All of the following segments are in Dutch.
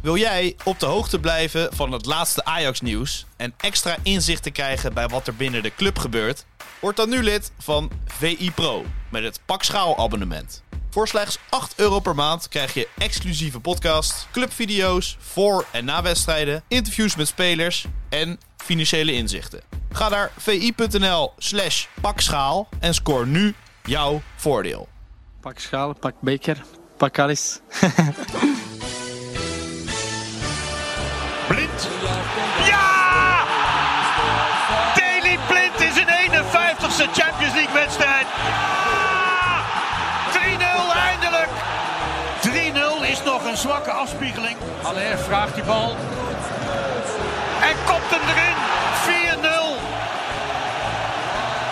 Wil jij op de hoogte blijven van het laatste Ajax-nieuws en extra inzicht te krijgen bij wat er binnen de club gebeurt? Word dan nu lid van VI Pro met het Pak Schaal abonnement. Voor slechts 8 euro per maand krijg je exclusieve podcasts, clubvideo's voor en na wedstrijden, interviews met spelers en financiële inzichten. Ga naar vi.nl slash pakschaal en scoor nu jouw voordeel. Pak schaal, pak beker, pak alles. Blind. Ja! Daley Blind is een 51ste Champions League wedstrijd. Ja! 3-0 eindelijk. 3-0 is nog een zwakke afspiegeling. Aller vraagt die bal. En kopt hem erin. 4-0.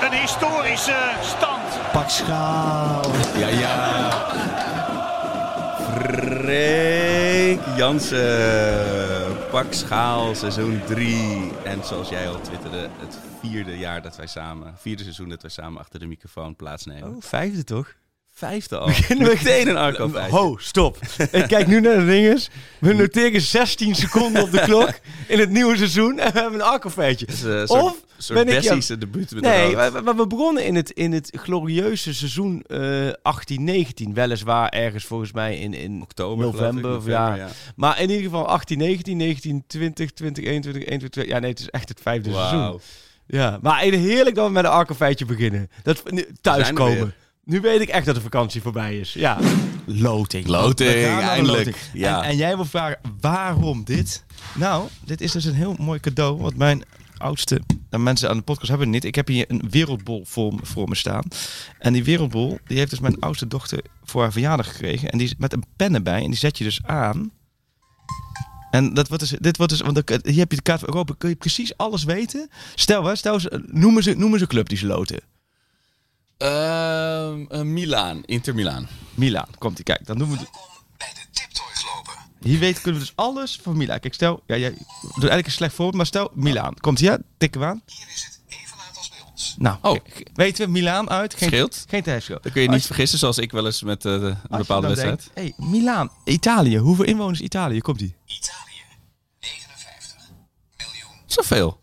Een historische stand. Pak schaal. Ja, ja. Freek Jansen. Pak schaal, seizoen 3. En zoals jij al twitterde, het vierde jaar dat wij samen, vierde seizoen dat wij samen achter de microfoon plaatsnemen. Oh, vijfde toch? Vijfde al. Beginnen we- Meteen een arco Ho, stop. Ik kijk nu naar de ringers. We noteren 16 seconden op de klok in het nieuwe seizoen. En we hebben een een soort, Of soort ben ik... ja- Bessie's debuut met Nee, maar, maar we begonnen in het, in het glorieuze seizoen eh 18-19. Weliswaar ergens volgens mij in, in Oktober, ik, november. ja. ja. Maar in ieder geval 18, 19, 19, 20, 20, 21, 21. Ja, nee, het is echt het vijfde seizoen. Ja, maar heerlijk dat we met een arco-feitje beginnen. Dat we thuiskomen. Nu weet ik echt dat de vakantie voorbij is. Ja. Loting. Loting, We de eindelijk. loting. Ja. En, en jij wil vragen, waarom dit? Nou, dit is dus een heel mooi cadeau. Want mijn oudste, nou, mensen aan de podcast hebben het niet. Ik heb hier een wereldbol voor, me- voor me staan. En die wereldbol, die heeft dus mijn oudste dochter voor haar verjaardag gekregen. En die is met een pen erbij. En die zet je dus aan. En dat wordt dus, dit wordt dus, want hier heb je de kaart van Europa. Kun je precies alles weten? Stel, hè, stel noemen ze, noemen ze club die ze loten. Ehm, eh, Milaan, Inter Milaan. Milaan, komt die kijk. Dan doen we. Hier weten kunnen we dus alles van Milaan. Kijk, stel, ja, jij doet eigenlijk een slecht voorbeeld, maar stel Milaan. Komt ja, tikken we aan. Hier is het even laat als bij ons. Nou, Oh. weten we Milaan uit? Geen, Scheelt. Geen tijdsschil. Dan kun je niet vergissen, zoals ik wel eens met eh, een bepaalde wedstrijd. Hé, hey, Milaan, Italië. Hoeveel inwoners Italië? Komt die? Zoveel.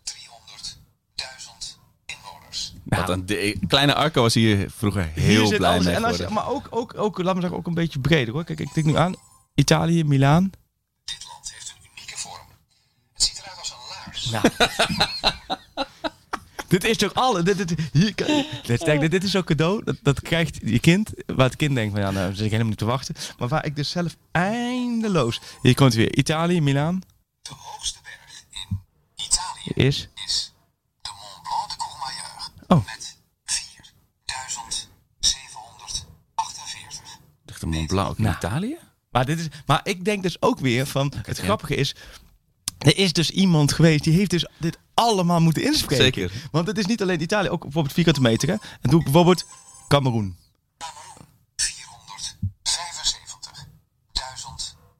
Wat een de- kleine Arco was hier vroeger heel Hier zit blij alles- mee en als je. Maar ook, ook, ook, laat me zeggen, ook een beetje breder hoor. Kijk, ik tik nu aan. Italië, Milaan. Nou. dit is toch alle. Dit, dit, hier, dit, kijk, dit, dit is zo'n cadeau. Dat, dat krijgt je kind. Waar het kind denkt van ja, nou zit ik helemaal niet te wachten. Maar waar ik dus zelf eindeloos. Hier komt weer. Italië, Milaan. De hoogste berg in Italië is. de Mont Blanc de Courmayeur. Oh. Met 4748. Ligt de Mont Blanc ook in Nou. Italië? Maar, dit is, maar ik denk dus ook weer van. Het grappige is. Er is dus iemand geweest die heeft dus dit allemaal moeten inspreken. Zeker. Want het is niet alleen Italië, ook bijvoorbeeld vierkante meter. Hè? En doe ik bijvoorbeeld Cameroen. 475.000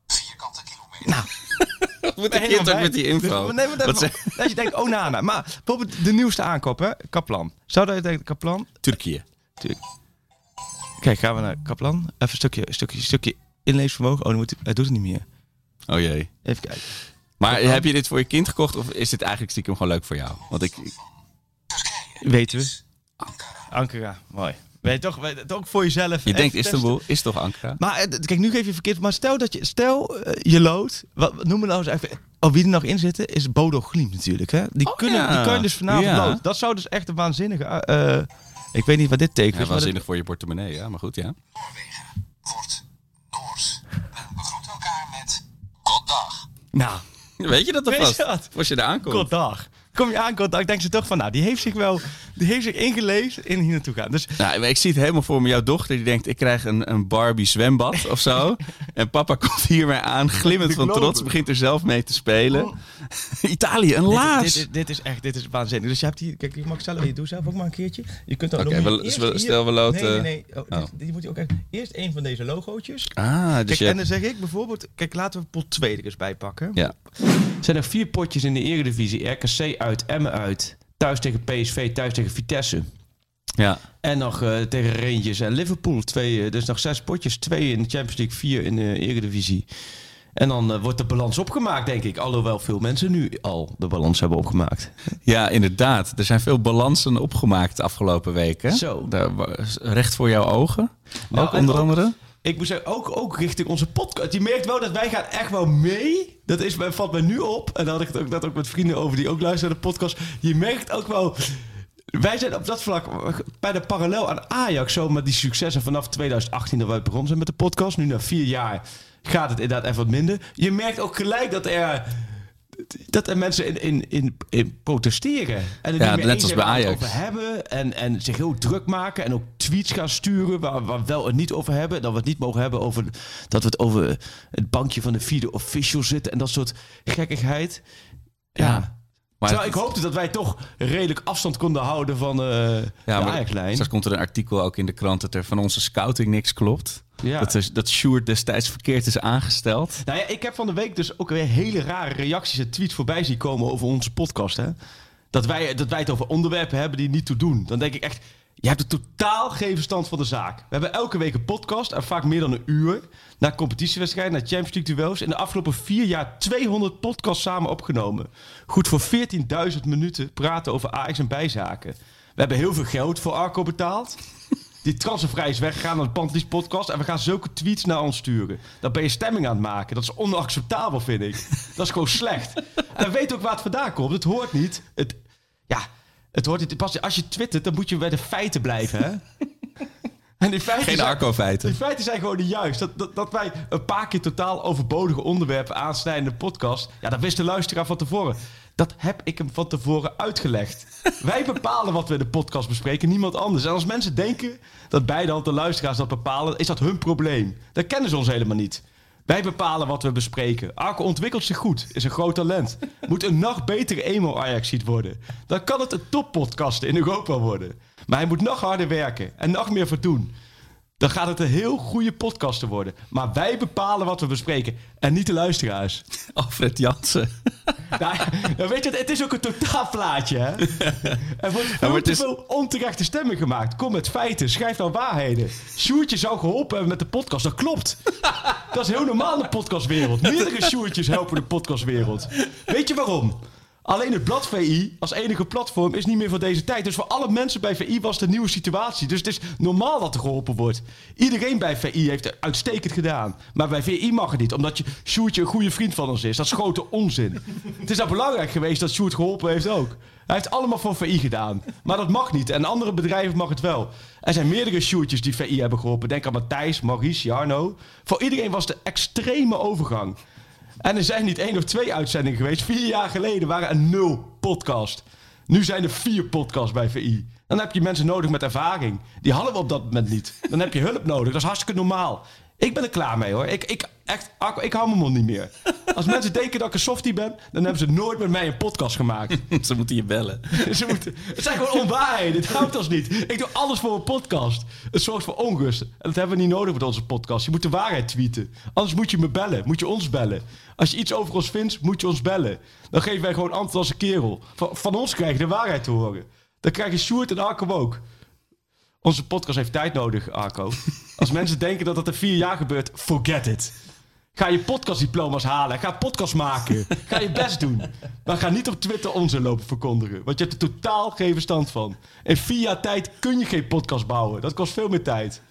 vierkante kilometer. Nou, Moet ik bij. met die info? Nee, maar dat, Wat dat, zeg- je denkt, oh Nana. Maar bijvoorbeeld de nieuwste aankoop, hè? Kaplan. Zou dat je denken, Kaplan? Turkije. Tuurlijk. Kijk, gaan we naar Kaplan. Even een stukje, stukje, stukje inleesvermogen. Oh, dan moet hij, hij doet het niet meer. Oh jee. Even kijken. Maar heb je dit voor je kind gekocht of is dit eigenlijk stiekem gewoon leuk voor jou? Want ik, ik- Weten we. Ankara. Mooi. Weet je toch, weet, toch voor jezelf. je denkt testen. Istanbul, is toch Ankara? Maar eh, kijk, nu geef je verkeerd. Maar stel dat je, stel eh, je lood. Wat, we nou eens even. Oh, wie er nog in zitten is Bodo Glimt natuurlijk. Hè? Die, Oh, kunnen, ja. die kan je dus vanavond Ja. lood. Dat zou dus echt een waanzinnige. eh, ik weet niet wat dit tekent. Ja, maar waanzinnig voor je portemonnee, ja. Maar goed, ja. Wordt Noors. Men begroet elkaar met Goddag. nou, Weet je dat Weet alvast? je dat? Als je daar aankomt. goddag. Kom je aan, goddag. Denk ze toch van, nou, die heeft zich wel Die heeft zich ingelezen en hier naartoe gaan. Dus Nou, ik zie het helemaal voor me. Jouw dochter die denkt, ik krijg een, een Barbie zwembad of zo. En papa komt hiermee aan, glimmend van trots, begint er zelf mee te spelen. Italië, een dit, laars. dit, dit, dit is echt, dit is waanzinnig. Dus je hebt hier, kijk, je mag zelf, je doet zelf ook maar een keertje. Je kunt dan Oké, nog we- meer- eerst we- hier- stel we loten- Nee, nee, nee. Oh, Oh. dit- die moet je ook echt, eerst een van deze logootjes. Ah, dus Kijk, je en dan zeg ik bijvoorbeeld, kijk, laten we pot 2 er eens bij pakken. Ja. Er zijn er vier potjes in de Eredivisie. RKC uit, Emmen uit. Thuis tegen PSV, thuis tegen Vitesse. Ja. En nog eh, tegen Rangers en Liverpool. Twee, eh, dus nog zes potjes. Twee in de Champions League, vier in de Eredivisie. En dan eh, wordt de balans opgemaakt, denk ik. Alhoewel veel mensen nu al de balans hebben opgemaakt. ja, inderdaad. Er zijn veel balansen opgemaakt de afgelopen weken. Zo. Daar, recht voor jouw ogen. Nou, ook onder andere. Ik moet zeggen, ook, ook richting onze podcast. Je merkt wel dat wij gaan echt wel mee. Dat is, valt mij nu op. En daar had ik het ook net ook met vrienden over die ook luisteren naar de podcast. Je merkt ook wel... Wij zijn op dat vlak bijna parallel aan Ajax. Zo met die successen vanaf 2018 dat wij begonnen zijn met de podcast. Nu na vier jaar gaat het inderdaad even wat minder. Je merkt ook gelijk dat er... Dat er mensen in, in, in, in protesteren. En er Ja, net als bij Ajax. over hebben. En, en zich heel druk maken. En ook tweets gaan sturen waar, waar we wel het niet over hebben. Dat we het niet mogen hebben over dat we het over het bankje van de vierde official zitten. En dat soort gekkigheid. Ja. Ja. Maar Terwijl ik hoopte dat wij toch redelijk afstand konden houden van eh Ja, de Ajax-lijn. straks komt er een artikel ook in de krant dat er van onze scouting niks klopt. Ja. Dat, is, dat Sjoerd destijds verkeerd is aangesteld. Nou ja, ik heb van de week dus ook weer hele rare reacties en tweets voorbij zien komen over onze podcast. Hè? Dat, wij, dat wij het over onderwerpen hebben die niet toe doen. Dan denk ik echt, je hebt er totaal geen verstand van de zaak. We hebben elke week een podcast en vaak meer dan een uur. Naar competitiewedstrijden, naar Champions League duels. In de afgelopen vier jaar 200 podcasts samen opgenomen. Goed voor 14.000 minuten praten over Ajax en bijzaken. We hebben heel veel geld voor Arco betaald. Die transfervrij is weggegaan naar de Pantelis podcast. En we gaan zulke tweets naar ons sturen. Dan ben je stemming aan het maken. Dat is onacceptabel, vind ik. Dat is gewoon slecht. En weet ook waar het vandaan komt. Het hoort niet. Het, ja, het. Pas als je twittert, dan moet je bij de feiten blijven, hè? En die feiten Geen Arco-feiten. Die feiten zijn gewoon niet juist. Dat, dat, dat wij een paar keer totaal overbodige onderwerpen aansnijden in de podcast. Ja, dat wist de luisteraar van tevoren. Dat heb ik hem van tevoren uitgelegd. wij bepalen wat we in de podcast bespreken, niemand anders. En als mensen denken dat beide de luisteraars dat bepalen, is dat hun probleem. Dan kennen ze ons helemaal niet. Wij bepalen wat we bespreken. Arco ontwikkelt zich goed, is een groot talent. Moet een nog betere emo ajax worden. Dan kan het een toppodcast in Europa worden. Maar hij moet nog harder werken en nog meer voor doen. Dan gaat het een heel goede podcast te worden. Maar wij bepalen wat we bespreken. En niet de luisteraars. Alfred Jansen. Nou, nou, weet je, het is ook een totaalplaatje, hè? Er wordt veel te is- veel onterechte stemmen gemaakt. Kom met feiten, schrijf dan waarheden. Sjoertje zou geholpen hebben met de podcast. Dat klopt. Dat is heel normaal in de podcastwereld. Meerdere Sjoertjes helpen de podcastwereld. Weet je waarom? Alleen het blad VI als enige platform is niet meer van deze tijd. Dus voor alle mensen bij VI was het een nieuwe situatie. Dus het is normaal dat er geholpen wordt. Iedereen bij VI heeft het uitstekend gedaan. Maar bij VI mag het niet, omdat je Sjoerdje een goede vriend van ons is. Dat is grote onzin. Het is nou belangrijk geweest dat Sjoerd geholpen heeft ook. Hij heeft allemaal voor VI gedaan. Maar dat mag niet. En andere bedrijven mag het wel. Er zijn meerdere Sjoerdjes die VI hebben geholpen. Denk aan Matthijs, Maurice, Jarno. Voor iedereen was de extreme overgang. En er zijn niet één of twee uitzendingen geweest. Vier jaar geleden waren er nul podcast. Nu zijn er vier podcasts bij VI. Dan heb je mensen nodig met ervaring. Die hadden we op dat moment niet. Dan heb je hulp nodig. Dat is hartstikke normaal. Ik ben er klaar mee hoor. Ik, ik, echt, ik hou mijn mond niet meer. Als mensen denken dat ik een softie ben, dan hebben ze nooit met mij een podcast gemaakt. Ze moeten je bellen. Ze moeten, het zijn gewoon onwaarheden. Dit houdt ons niet. Ik doe alles voor een podcast. Het zorgt voor onrust. En dat hebben we niet nodig met onze podcast. Je moet de waarheid tweeten. Anders moet je me bellen. Moet je ons bellen. Als je iets over ons vindt, moet je ons bellen. Dan geven wij gewoon antwoord als een kerel. Van, van ons krijg je de waarheid te horen. Dan krijg je Sjoerd en Arco ook. Onze podcast heeft tijd nodig, Arco. Als mensen denken dat dat in vier jaar gebeurt, forget it. Ga je podcastdiploma's halen. Ga podcast maken. Ga je best doen. Maar ga niet op Twitter onzin lopen verkondigen. Want je hebt er totaal geen verstand van. In vier jaar tijd kun je geen podcast bouwen. Dat kost veel meer tijd.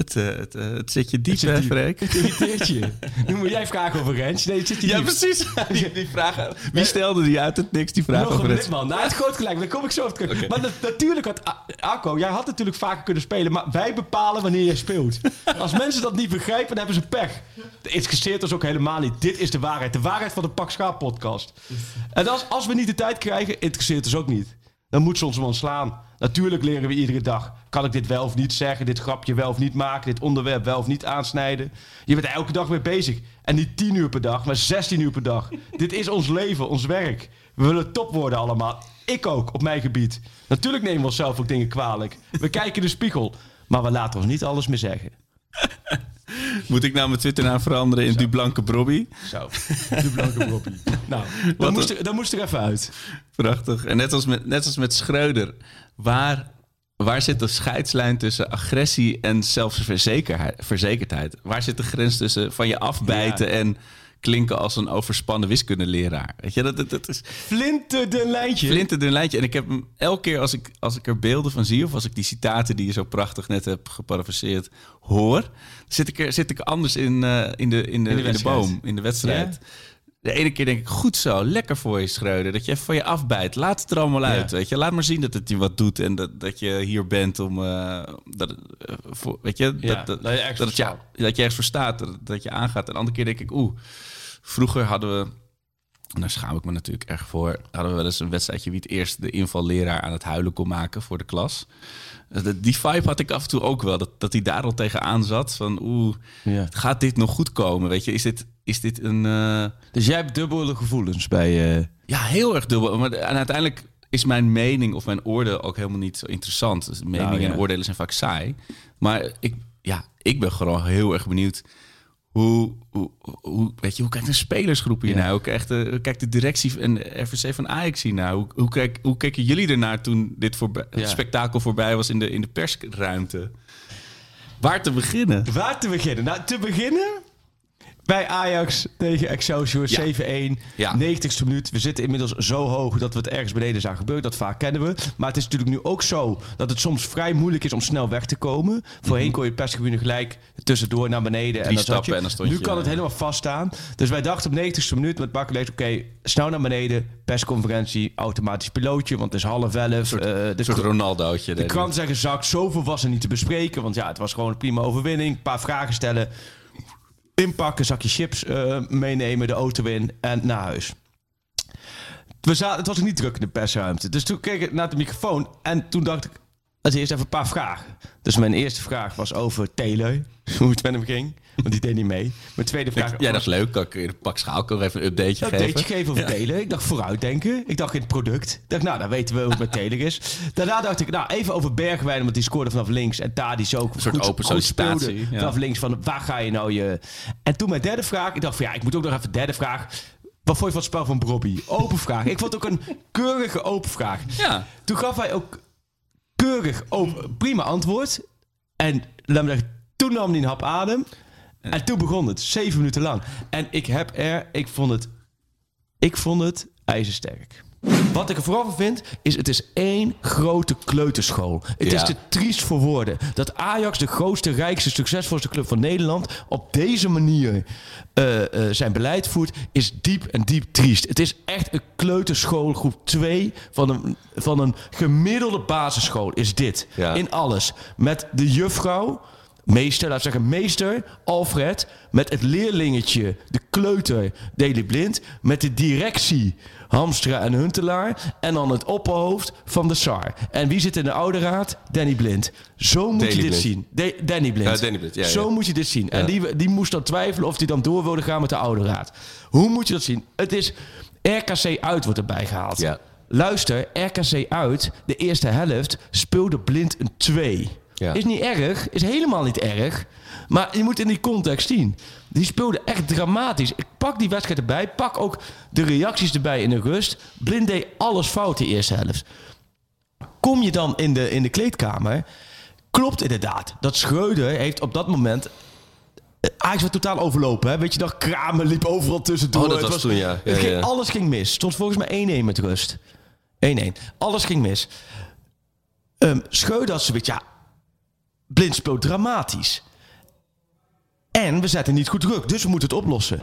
Het, eh, het, eh, het zit je diep, zit hè, diep. Freek? Het irriteert je. Nu moet jij vragen over Rens. Nee, het zit hier Ja, precies. Die, die vragen, wie stelde die uit het niks, die vraag Nog over een het... man. Nou, het groot gelijk. Daar kom ik zo op terug. Maar na- natuurlijk had A- Arco, jij had natuurlijk vaker kunnen spelen, maar wij bepalen wanneer jij speelt. Als mensen dat niet begrijpen, dan hebben ze pech. Het interesseert ons ook helemaal niet. Dit is de waarheid. De waarheid van de Pak Schaap podcast. En als, als we niet de tijd krijgen, interesseert ons ook niet. Dan moet ze ons wel ontslaan. Natuurlijk leren we iedere dag. Kan ik dit wel of niet zeggen? Dit grapje wel of niet maken? Dit onderwerp wel of niet aansnijden? Je bent elke dag mee bezig. En niet 10 uur per dag, maar 16 uur per dag. dit is ons leven, ons werk. We willen top worden allemaal. Ik ook, op mijn gebied. Natuurlijk nemen we onszelf ook dingen kwalijk. We kijken in de spiegel. Maar we laten ons niet alles meer zeggen. Moet ik nou mijn Twitternaam veranderen in Dublanke Brobby? Zo, de blanke Bobbie. Nou, dat moest, er, dat moest er even uit. Prachtig. En net als met, net als met Schreuder. Waar, waar zit de scheidslijn tussen agressie en zelfverzekerdheid? verzekerdheid? Waar zit de grens tussen van je afbijten Ja. en klinken als een overspannen wiskundeleraar? Weet je, dat, dat, dat is Flinter de lijntje. flinterdun lijntje. En ik heb hem elke keer als ik, als ik er beelden van zie... of als ik die citaten die je zo prachtig net hebt geparafraseerd hoor... zit ik er, zit ik anders in, eh, in, de, in, de, in, de, boom, in de wedstrijd. De ene keer denk ik, goed zo, lekker voor je Schreuder. Dat je even van je afbijt. Laat het er allemaal uit, weet je. Laat maar zien dat het je wat doet en dat, dat je hier bent om... eh, dat, eh, voor, weet je, Ja, dat, dat, dat je ergens dat, je ergens voor staat, dat, dat je aangaat. En de andere keer denk ik, oeh, vroeger hadden we... En daar schaam ik me natuurlijk erg voor. Hadden we wel eens een wedstrijdje wie het eerst de invalleraar aan het huilen kon maken voor de klas. Dat- Die vibe had ik af en toe ook wel. Dat, dat hij daar al tegenaan zat. Van oeh, Ja. gaat dit nog goed komen? Weet je, is dit, is dit een... eh, Dus jij hebt dubbele gevoelens bij... eh, ja, heel erg dubbel. Maar, en uiteindelijk is mijn mening of mijn oordeel ook helemaal niet zo interessant. Dus meningen Nou, ja. en oordelen zijn vaak saai. Maar ik, ja, ik ben gewoon heel erg benieuwd... Hoe, hoe, hoe, weet je, hoe kijkt een spelersgroep hier Ja. naar? Hoe kijkt, de, hoe kijkt de directie en de RVC van Ajax hier naar? Hoe, hoe, kijk, hoe keken jullie ernaar toen dit voorbij, Ja. spektakel voorbij was in de, in de persruimte? Waar te beginnen? Waar te beginnen? Nou, te beginnen bij Ajax tegen Excelsior Ja. 7-1. Ja. 90ste minuut. We zitten inmiddels zo hoog dat we het ergens beneden zagen gebeuren. Dat vaak kennen we. Maar het is natuurlijk nu ook zo dat het soms vrij moeilijk is om snel weg te komen. Voorheen kon je perstribune gelijk tussendoor naar beneden. en dan zat Mhm. stappen je, en dan nu je- kan het helemaal vaststaan. Dus wij dachten op 90ste minuut met Bakkerlees... oké, snel naar beneden, persconferentie, automatisch pilootje... want het is half elf. eh, de Een soort Ronaldootje. de krant zeggen zakt. Zoveel was er niet te bespreken. Want ja, het was gewoon een prima overwinning. Een paar vragen stellen. Inpakken, zakje chips eh, meenemen, de auto in en naar huis. We zaten, het was niet druk in de persruimte. Dus toen keek ik naar de microfoon en toen dacht ik... Als eerst even een paar vragen. Dus mijn eerste vraag was over Taylor. Hoe het met hem ging. Want die deed niet mee. Mijn tweede vraag Ja, dat is leuk. Kan ik in een pak schaal kan ik even een updateje een geven. updateje geven over Taylor. Ik dacht vooruitdenken. Ik dacht in het product. Ik dacht, nou, dan weten we hoe het met Taylor is. Daarna dacht ik, nou, even over Bergwijn, want die scoorde vanaf links. En Tadic ook soort goed, open sollicitatie, ja. Vanaf links, van waar ga je nou je... En toen mijn derde vraag, ik dacht van ja, ik moet ook nog even derde vraag. Wat vond je van het spel van Brobby? Open vraag. Ik vond het ook een keurige open vraag. Ja. Toen gaf hij ook keurig open, prima antwoord. En laat me zeggen, toen nam hij een hap adem. En toen begon het, zeven minuten lang. En ik heb er, ik vond het, ik vond het ijzersterk. Wat ik er vooral van vind, is het is één grote kleuterschool. Het Ja. is te triest voor woorden. Dat Ajax, de grootste, rijkste, succesvolste club van Nederland... op deze manier eh, eh, zijn beleid voert, is diep en diep triest. Het is echt een kleuterschool, groep 2 van een, van een gemiddelde basisschool is dit. Ja. In alles. Met de juffrouw, meester, laten we zeggen meester, Alfred... met het leerlingetje, de kleuter, Deli Blind... met de directie, Hamstra en Huntelaar... en dan het opperhoofd van de SAR. En wie zit in de oude raad? Danny Blind. Zo moet je dit Blind. zien. De- Danny Blind. Danny Blind, ja, Zo ja. moet je dit zien. En die, die moest dan twijfelen of hij dan door wilde gaan met de oude raad. Hoe moet je dat zien? Het is RKC uit wordt erbij gehaald. Luister, RKC uit, de eerste helft speelde Blind een 2. Ja. Is niet erg, is helemaal niet erg. Maar je moet in die context zien. Die speelde echt dramatisch. Ik pak die wedstrijd erbij, pak ook de reacties erbij in de rust. Blind deed alles fout de eerste helft. Kom je dan in de, in de kleedkamer, klopt inderdaad. Dat Schreuder heeft op dat moment... eh, Ajax werd totaal overlopen. Hè? Weet je nog, Kramer liep overal tussendoor. Oh, dat Het was toen, ja. Ja, het ging, ja. Alles ging mis. Stond volgens mij 1-1 met rust. 1-1. Alles ging mis. Ehm Schreuder had zoiets, ja... Blind speelt dramatisch. En we zetten niet goed druk, dus we moeten het oplossen.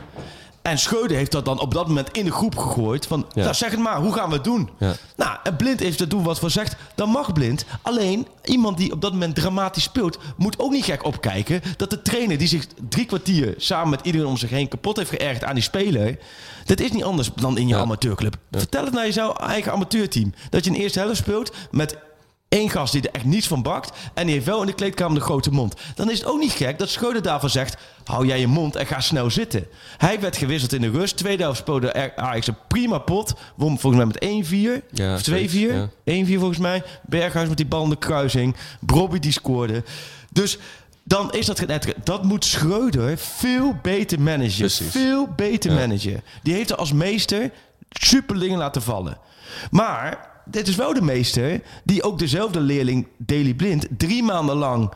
En Schreuder heeft dat dan op dat moment in de groep gegooid. Van, Ja. nou, zeg het maar, hoe gaan we het doen? Ja. Nou, en Blind heeft dat doen wat voor zegt. Dan mag Blind. Alleen, iemand die op dat moment dramatisch speelt... moet ook niet gek opkijken dat de trainer... die zich drie kwartier samen met iedereen om zich heen... kapot heeft geërgerd aan die speler... dat is niet anders dan in je Ja. amateurclub. Vertel het naar je jouw eigen amateurteam. Dat je een eerste helft speelt met... één gast die er echt niets van bakt... en die heeft wel in de kleedkamer de grote mond. Dan is het ook niet gek dat Schreuder daarvan zegt... hou jij je mond en ga snel zitten. Hij werd gewisseld in de rust. Tweede helft speelde Ajax een prima pot. Won volgens mij met 1-4 Ja, of 2-4. zoiets, ja. 1-4 volgens mij. Berghuis met die bal in de kruising. Brobby die scoorde. Dus dan is dat net. Dat moet Schreuder veel beter managen. Precies. Veel beter managen. Die heeft er als meester super dingen laten vallen. Maar dit is wel de meester die ook dezelfde leerling Daily Blind drie maanden lang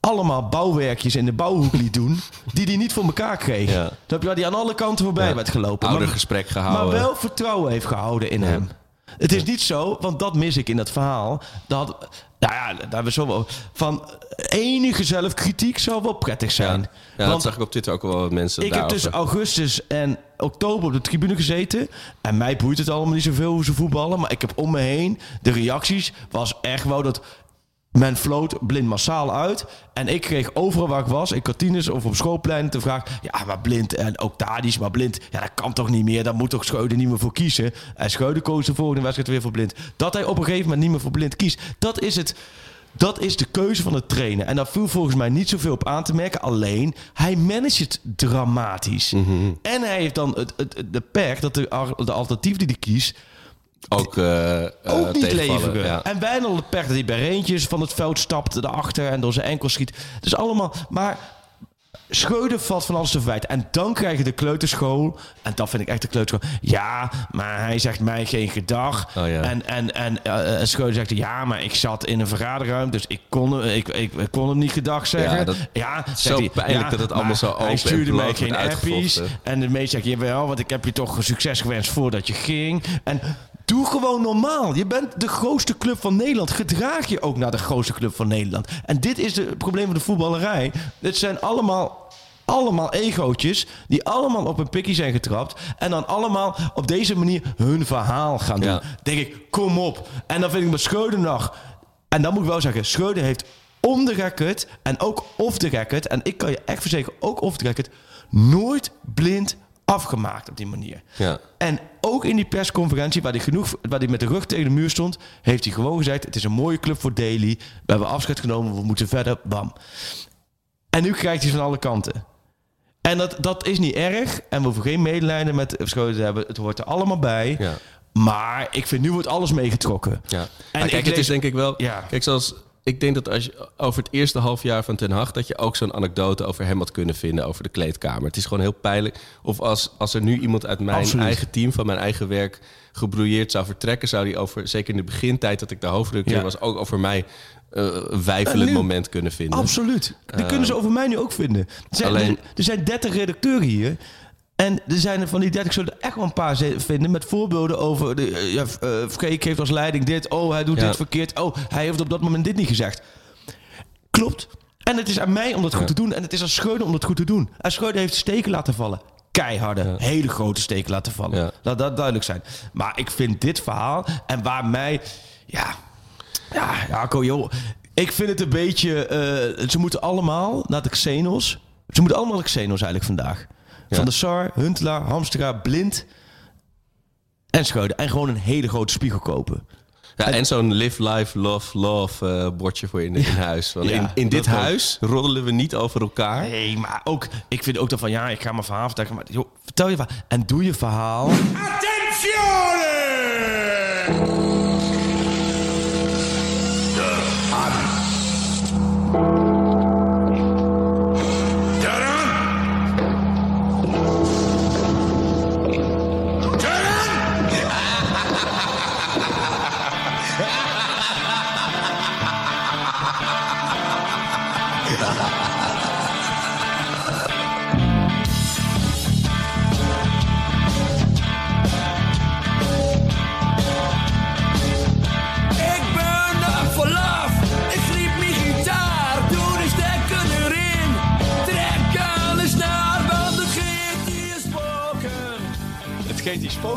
allemaal bouwwerkjes in de bouwhoek liet doen die hij niet voor elkaar kreeg. Ja. Dat hij die aan alle kanten voorbij Ja. werd gelopen. Oudergesprek Maar gehouden. wel vertrouwen heeft gehouden in hem. Het is niet zo, want dat mis ik in dat verhaal. Dat, nou ja, daar hebben we zo wel van enige zelfkritiek zou wel prettig zijn. ja dat Want zag ik op Twitter ook wel wat mensen ik heb tussen augustus en oktober op de tribune gezeten. En mij boeit het allemaal niet zoveel hoe ze voetballen. Maar ik heb om me heen, de reacties was echt wel dat... Men floot blind massaal uit. En ik kreeg overal waar ik was, in kantines of op schoolpleinen, de vraag... Ja, maar blind en ook Tadic, maar blind, ja, dat kan toch niet meer? Daar moet toch Schreuder niet meer voor kiezen? En Schreuder koos de volgende wedstrijd weer voor blind. Dat hij op een gegeven moment niet meer voor blind kiest, dat is het... Dat is de keuze van de trainer. En daar viel volgens mij niet zoveel op aan te merken. Alleen, hij managt het dramatisch. En hij heeft dan het, het, de pech dat de, de alternatief die hij kiest... ook, eh, eh, ook niet leveren. ja. En Wijnald de dat hij bij Reentjes van het veld stapt erachter... en door zijn enkel schiet. Dus allemaal... Maar Schreuder valt van alles te verwijten. En dan krijg je de kleuterschool. En dat vind ik echt de kleuterschool. Ja, maar hij zegt mij geen gedag. Oh ja. En, en, en Schreuder zegt... Ja, maar ik zat in een vergaderruimte. Dus ik kon, ik, ik, ik kon hem niet gedag zeggen. Ja, dat- ja, zo hij, pijnlijk dat het allemaal zo open Hij stuurde mij geen appies. En de meest zegt, jawel, want ik heb je toch succes gewenst voordat je ging. En doe gewoon normaal. Je bent de grootste club van Nederland. Gedraag je ook naar de grootste club van Nederland. En dit is het probleem van de voetballerij. Dit zijn allemaal... Allemaal egootjes die allemaal op een pikkie zijn getrapt. En dan allemaal op deze manier hun verhaal gaan doen. Ja. Denk ik, kom op. En dan vind ik met Schreuder nog. En dan moet ik wel zeggen, Schreuder heeft om de record en ook off the record. En ik kan je echt verzekeren, ook off the record. Nooit blind afgemaakt op die manier. Ja. En ook in die persconferentie, waar hij, genoeg, waar hij met de rug tegen de muur stond, heeft hij gewoon gezegd: Het is een mooie club voor Daly. We hebben afscheid genomen, we moeten verder. Bam. En nu krijgt hij van alle kanten. En dat, dat is niet erg. En we hoeven geen medelijden met Schreuder te hebben. Het hoort er allemaal bij. Ja. Maar ik vind nu wordt alles meegetrokken. Ja. En kijk, ik het is denk ik wel... Ja. Kijk, zoals... Ik denk dat als je over het eerste half jaar van Ten Hag... dat je ook zo'n anekdote over hem had kunnen vinden... over de kleedkamer. Het is gewoon heel pijnlijk. Of als, als er nu iemand uit mijn Absoluut. eigen team... van mijn eigen werk gebrouilleerd zou vertrekken... zou die over, zeker in de begintijd dat ik de hoofdredacteur Ja. was... ook over mij eh, een wijfelend En nu- moment kunnen vinden. Absoluut. Dat kunnen ze over mij nu ook vinden. Er zijn, alleen- er, er zijn 30 redacteuren hier. En er zijn er van die 30 zullen er echt wel een paar vinden met voorbeelden over. De, eh, ja, eh, Freek heeft als leiding dit. Oh, hij doet Ja. dit verkeerd. Oh, hij heeft op dat moment dit niet gezegd. Klopt. En het is aan mij om dat goed Ja. te doen. En het is aan Schreuder om dat goed te doen. En Schreuder heeft steken laten vallen. Keiharde, hele grote steken laten vallen. Laat dat duidelijk zijn. Maar ik vind dit verhaal en waar mij... Ja, ja, Jaco, joh. Ik vind het een beetje... eh, ze moeten allemaal naar de Xenos. Ze moeten allemaal naar de Xenos eigenlijk vandaag. Van de Sar, Huntelaar, Hamstra, Blind en Schreuder. En gewoon een hele grote spiegel kopen. Ja, en zo'n live, life, love, love eh, bordje voor in, in huis. Want Ja, in, in dit ook. huis roddelen we niet over elkaar. Nee, maar ook... Ik vind ook dan van... Ja, ik ga mijn verhaal vertellen. Maar joh, vertel je verhaal. En doe je verhaal... Ik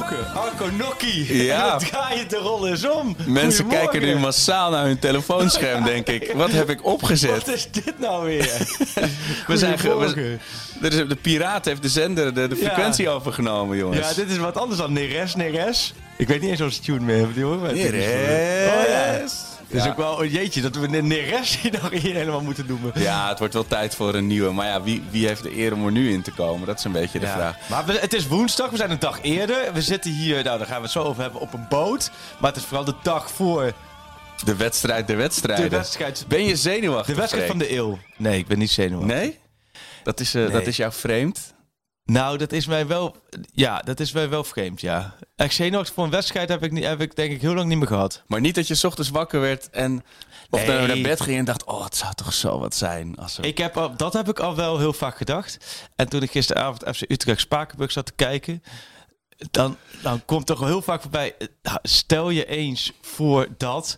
gesproken. Arco Nokki. Ja. Draai je de rol eens om. Mensen kijken nu massaal naar hun telefoonscherm, denk ik. Wat heb ik opgezet? Wat is dit nou weer? We zijn we- de piraat heeft de zender, de, de Ja. frequentie overgenomen, jongens. Ja, dit is wat anders dan Neres, Neres. Ik weet niet eens tune meer. Die horen we natuurlijk niet. Neres. Oh ja. Het is ook wel een jeetje dat we een Neres nog hier helemaal moeten noemen. Ja, het wordt wel tijd voor een nieuwe. Maar ja, wie, wie heeft de eer om er nu in te komen? Dat is een beetje de vraag. Maar we- het is woensdag, we zijn een dag eerder. We zitten hier, nou daar gaan we het zo over hebben, op een boot. Maar het is vooral de dag voor De wedstrijd der wedstrijden. de wedstrijd, Ben je zenuwachtig? de wedstrijd van de eeuw. Nee, ik ben niet zenuwachtig. Nee? Dat is, Nee. dat is jou vreemd? Nou, dat is mij wel, ja, dat is mij wel vreemd, ja. Echt zenuwachtig voor een wedstrijd heb ik, niet, heb ik denk ik heel lang niet meer gehad. Maar niet dat je 's ochtends wakker werd en... Of Nee. naar bed ging en dacht... Oh, het zou toch zo wat zijn als er... Ik heb al, dat heb ik al wel heel vaak gedacht. En toen ik gisteravond FC Utrecht Spakenburg zat te kijken... Dan, dan komt toch wel heel vaak voorbij... eh, nou, Stel je eens voor dat...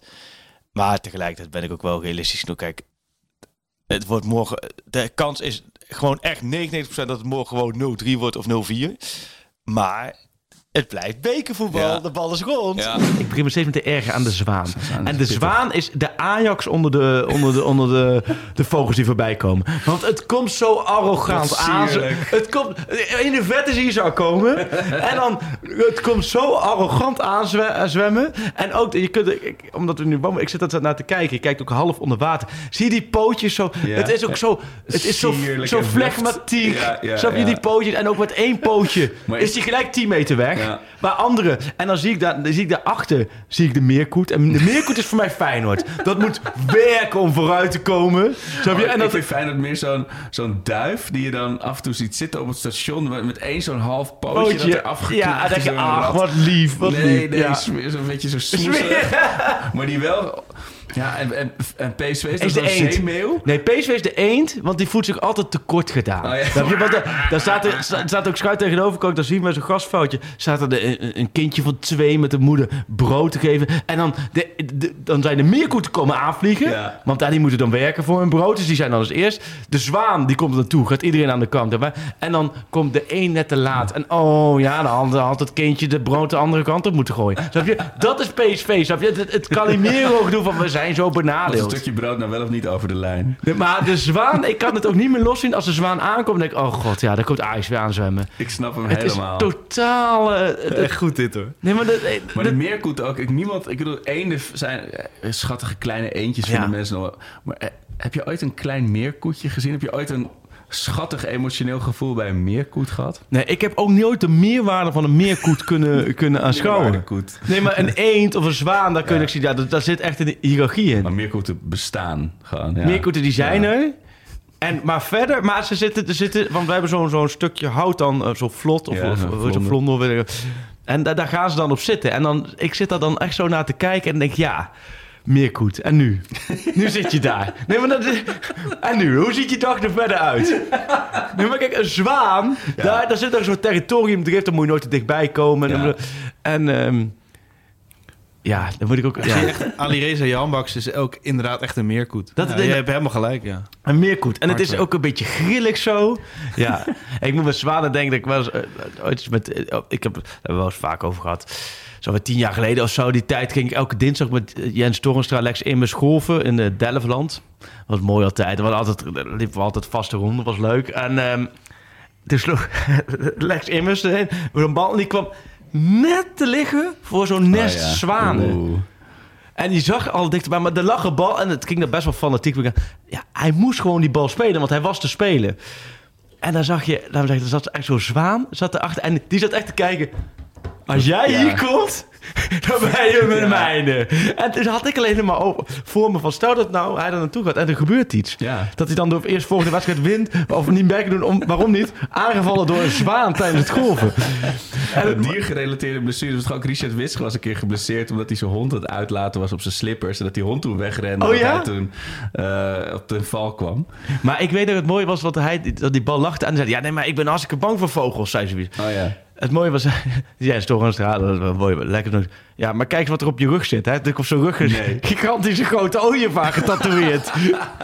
Maar tegelijkertijd ben ik ook wel realistisch genoeg. Kijk, het wordt morgen... De kans is gewoon echt 99% dat het morgen gewoon 0-3 wordt of 0-4. Maar het blijft bekervoetbal. Ja. De bal is rond. Ja. Ik begin me steeds met te erger aan de zwaan. En de zwaan is de Ajax onder de, onder de, onder de, de vogels die voorbij komen. Want het komt zo arrogant aan. Het komt, in de vette zie je zo komen. En dan, het komt zo arrogant aanzwemmen. En ook, je kunt, ik, omdat we nu ik zit dat naar te kijken. Je kijkt ook half onder water. Zie je die pootjes zo? Ja. Het is ook zo, het is zo, zo flegmatiek. wuft. Ja, ja, Snap je ja. die pootjes? En ook met één pootje Maar is is- die gelijk 10 meter weg. Ja. Maar andere. En dan zie ik, daar, dan zie ik daarachter zie ik de meerkoet. En de meerkoet is voor mij Feyenoord. Dat moet werken om vooruit te komen. Snap je? Oh, En ik dat, vind Feyenoord meer zo'n zo'n duif die je dan af en toe ziet zitten op het station met- één zo'n half pootje, dat er afgeknapt Ja, denk je, ach, wat lief, wat nee, lief. nee, ja. zo'n beetje zo smoesig. Maar die wel... Ja, en, en, en PSV is, de eend. zeemeeuw? Nee, PSV is de eend, want die voelt zich altijd tekort gedaan. Oh, ja. Je? Want daar, daar staat, er, sta- staat ook schuin tegenover, ik dan zien bij zo'n gastfoutje. Staat er de- een, een kindje van twee met de moeder brood te geven. En dan, de, de- dan zijn de meerkoeten komen aanvliegen. Ja. Want daar die moeten dan werken voor hun brood. Dus die zijn dan als eerst. De zwaan die komt er naartoe, gaat iedereen aan de kant. erbij. En dan komt de een net te laat. En oh ja, dan had, het kindje de brood de andere kant op moeten gooien. Snap je? Dat is PSV. Snap je? Het, het Calimero gedoe van we zijn zo een benadeeld. stukje brood nou wel of niet over de lijn. Nee, Maar de zwaan, ik kan het ook niet meer loszien. Als de zwaan aankomt, denk ik, oh god, ja, daar komt Ajax weer aanzwemmen. Ik snap hem Het helemaal. is totaal... eh, goed dit hoor. nee, maar... dat- eh, Maar de meerkoet ook. Ik, niemand, ik bedoel, eenden zijn eh, schattige kleine eendjes Ja. vinden mensen nog wel. Maar eh, heb je ooit een klein meerkoetje gezien? Heb je ooit een schattig emotioneel gevoel bij een meerkoet gehad? nee, ik heb ook nooit de meerwaarde van een meerkoet kunnen, kunnen aanschouwen. Nee, maar een eend of een zwaan, daar, kun ik zien, ja, daar, daar zit echt een hiërarchie in. Maar meerkoeten bestaan gewoon. Ja. Meerkoeten die zijn Ja. er. En, maar verder, maar ze zitten, er zitten, want we hebben zo'n zo'n stukje hout dan, eh, zo vlot, of, of, of, vlonder. ik. En da- daar gaan ze dan op zitten. En dan, ik zit daar dan echt zo naar te kijken en denk, ja, meerkoet. En nu? nu zit je daar. Nee, maar dat is, en nu? Hoe ziet je dag er verder uit? Nee, maar kijk, een zwaan, daar, daar zit er zo'n territoriumdrift, daar moet je nooit te dichtbij komen. En, Ja. en ehm, ja, dan moet ik ook... Ja. Ali Reza Janbaks is ook inderdaad echt een meerkoet. Dat- Ja, je hebt helemaal gelijk, ja. Een meerkoet. En het is ook een beetje grillig zo. Ja. ik moet met zwanen denken dat ik wel eens... eh, ooit eens met, eh, ik heb, daar hebben we wel eens vaak over gehad. Zo wat tien jaar geleden of zo, die tijd ging ik elke dinsdag met eh, Jens Torenstra, Lex Immers golven in uh, Delftland. Dat was mooi altijd. Was altijd, liepen we altijd vaste ronden, was leuk. En ehm toen sloeg Lex Immers erin. Een bal en die kwam net te liggen voor zo'n nest Oh ja. zwanen. Oeh. En die zag al dichterbij, maar er lag een bal en het ging er best wel fanatiek. Ja, hij moest gewoon die bal spelen, want hij was te spelen. En dan zag je, dan zeg, er zat echt zo'n zwaan zat erachter en die zat echt te kijken. Als jij Ja. hier komt, dan ben je mijn Ja. mijne. En toen had ik alleen maar over, voor me van, stel dat nou hij er naartoe gaat en er gebeurt iets. Ja. Dat hij dan door eerst volgende wedstrijd wint, of niet werken doen, om, waarom niet? Aangevallen door een zwaan tijdens het golven. En diergerelateerde blessures. Was ook Richard Witsche was een keer geblesseerd omdat hij zijn hond aan het uitlaten was op zijn slippers. En dat die hond toen wegrende. Oh dat ja? hij toen eh, op de val kwam. Maar ik weet dat het mooi was, want hij, dat die bal lachte en zei, ja nee, maar ik ben hartstikke bang voor vogels, zei ze. Oh ja. Het mooie was, ja, is toch een straat, dat was mooi, lekker. Ja, maar kijk eens wat er op je rug zit. Hè? Op zijn rug is een gigantische grote ooievaar getatoeëerd.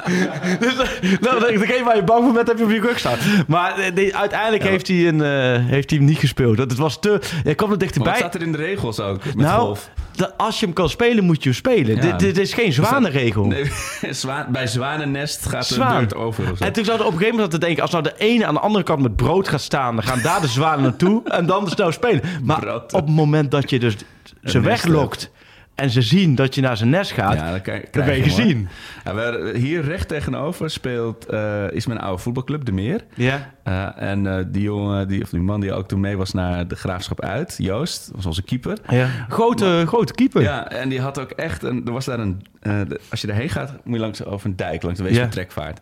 dus nou, ik, waar je bang voor bent, heb je op je rug staan. Maar eh, uiteindelijk heeft, hij een, eh, heeft hij hem niet gespeeld. Dat het was te... Hij kwam er dichterbij. staat er in de regels ook met nou, golf? dat als je hem kan spelen, moet je hem spelen. Ja. Dit, dit is geen zwanenregel. Nee, bij Zwanennest gaat de beurt over. Zo. En toen we op een gegeven moment te denken... als nou de ene aan de andere kant met brood gaat staan... dan gaan daar de zwanen naartoe en dan snel spelen. Maar Brood. op het moment dat je dus ze weglokt... en ze zien dat je naar zijn nest gaat... Ja, dan, krijg- dan ben je gezien. Ja, hier recht tegenover speelt, eh, is mijn oude voetbalclub, De Meer. Ja. Eh, en eh, die jongen, die, of die man die ook toen mee was naar de graafschap uit, Joost, was onze keeper. ja. Grote, grote keeper. Ja, en die had ook echt een. Er was daar een. eh, de- als je daarheen gaat, moet je langs over een dijk, langs de Weesp Ja. trekvaart.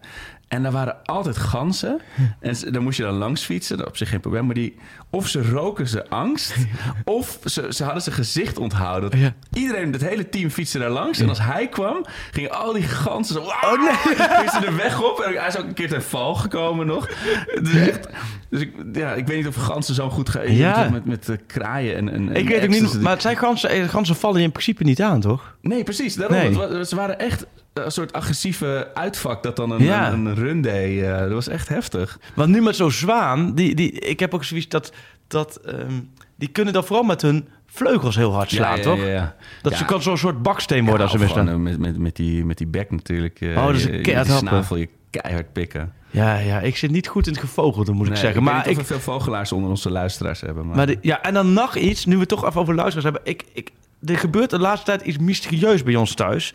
En daar waren altijd ganzen. En ze- daar moest je dan langs fietsen. Dat op zich geen probleem. Maar die, of ze roken ze angst. of ze, ze hadden zijn gezicht onthouden. Ja. Iedereen, het hele team fietste daar langs. En als hij kwam, gingen al die ganzen zo... Oh nee! Gingen ze de weg op. En hij is ook een keer ten val gekomen nog. Is echt... Dus ik, ja, ik weet niet of ganzen zo goed gaan. Ja. Met, met eh, kraaien en, en Ik en weet niet, maar het zijn ganzen, eh, ganzen vallen je in principe niet aan, toch? Nee, precies. Daarom. Nee. Het ze waren echt een soort agressieve uitvak dat dan een, Ja. een, een run. Eh, dat was echt heftig. Want nu met zo'n zwaan, die, die, ik heb ook zoiets dat, dat ehm, die kunnen dan vooral met hun vleugels heel hard slaan, ja, toch? Ja. Dat ze kan zo'n soort baksteen worden als ze eh, met, met, met, die, met die bek natuurlijk. eh, Oh, dat is een je- snavel je keihard pikken. Ja, ja, ik zit niet goed in het gevogelde, moet ik zeggen. maar ik, of veel vogelaars onder onze luisteraars hebben. Maar, maar de- ja, en dan nog iets, nu we toch even over luisteraars hebben. Ik, ik, er gebeurt de laatste tijd iets mysterieus bij ons thuis.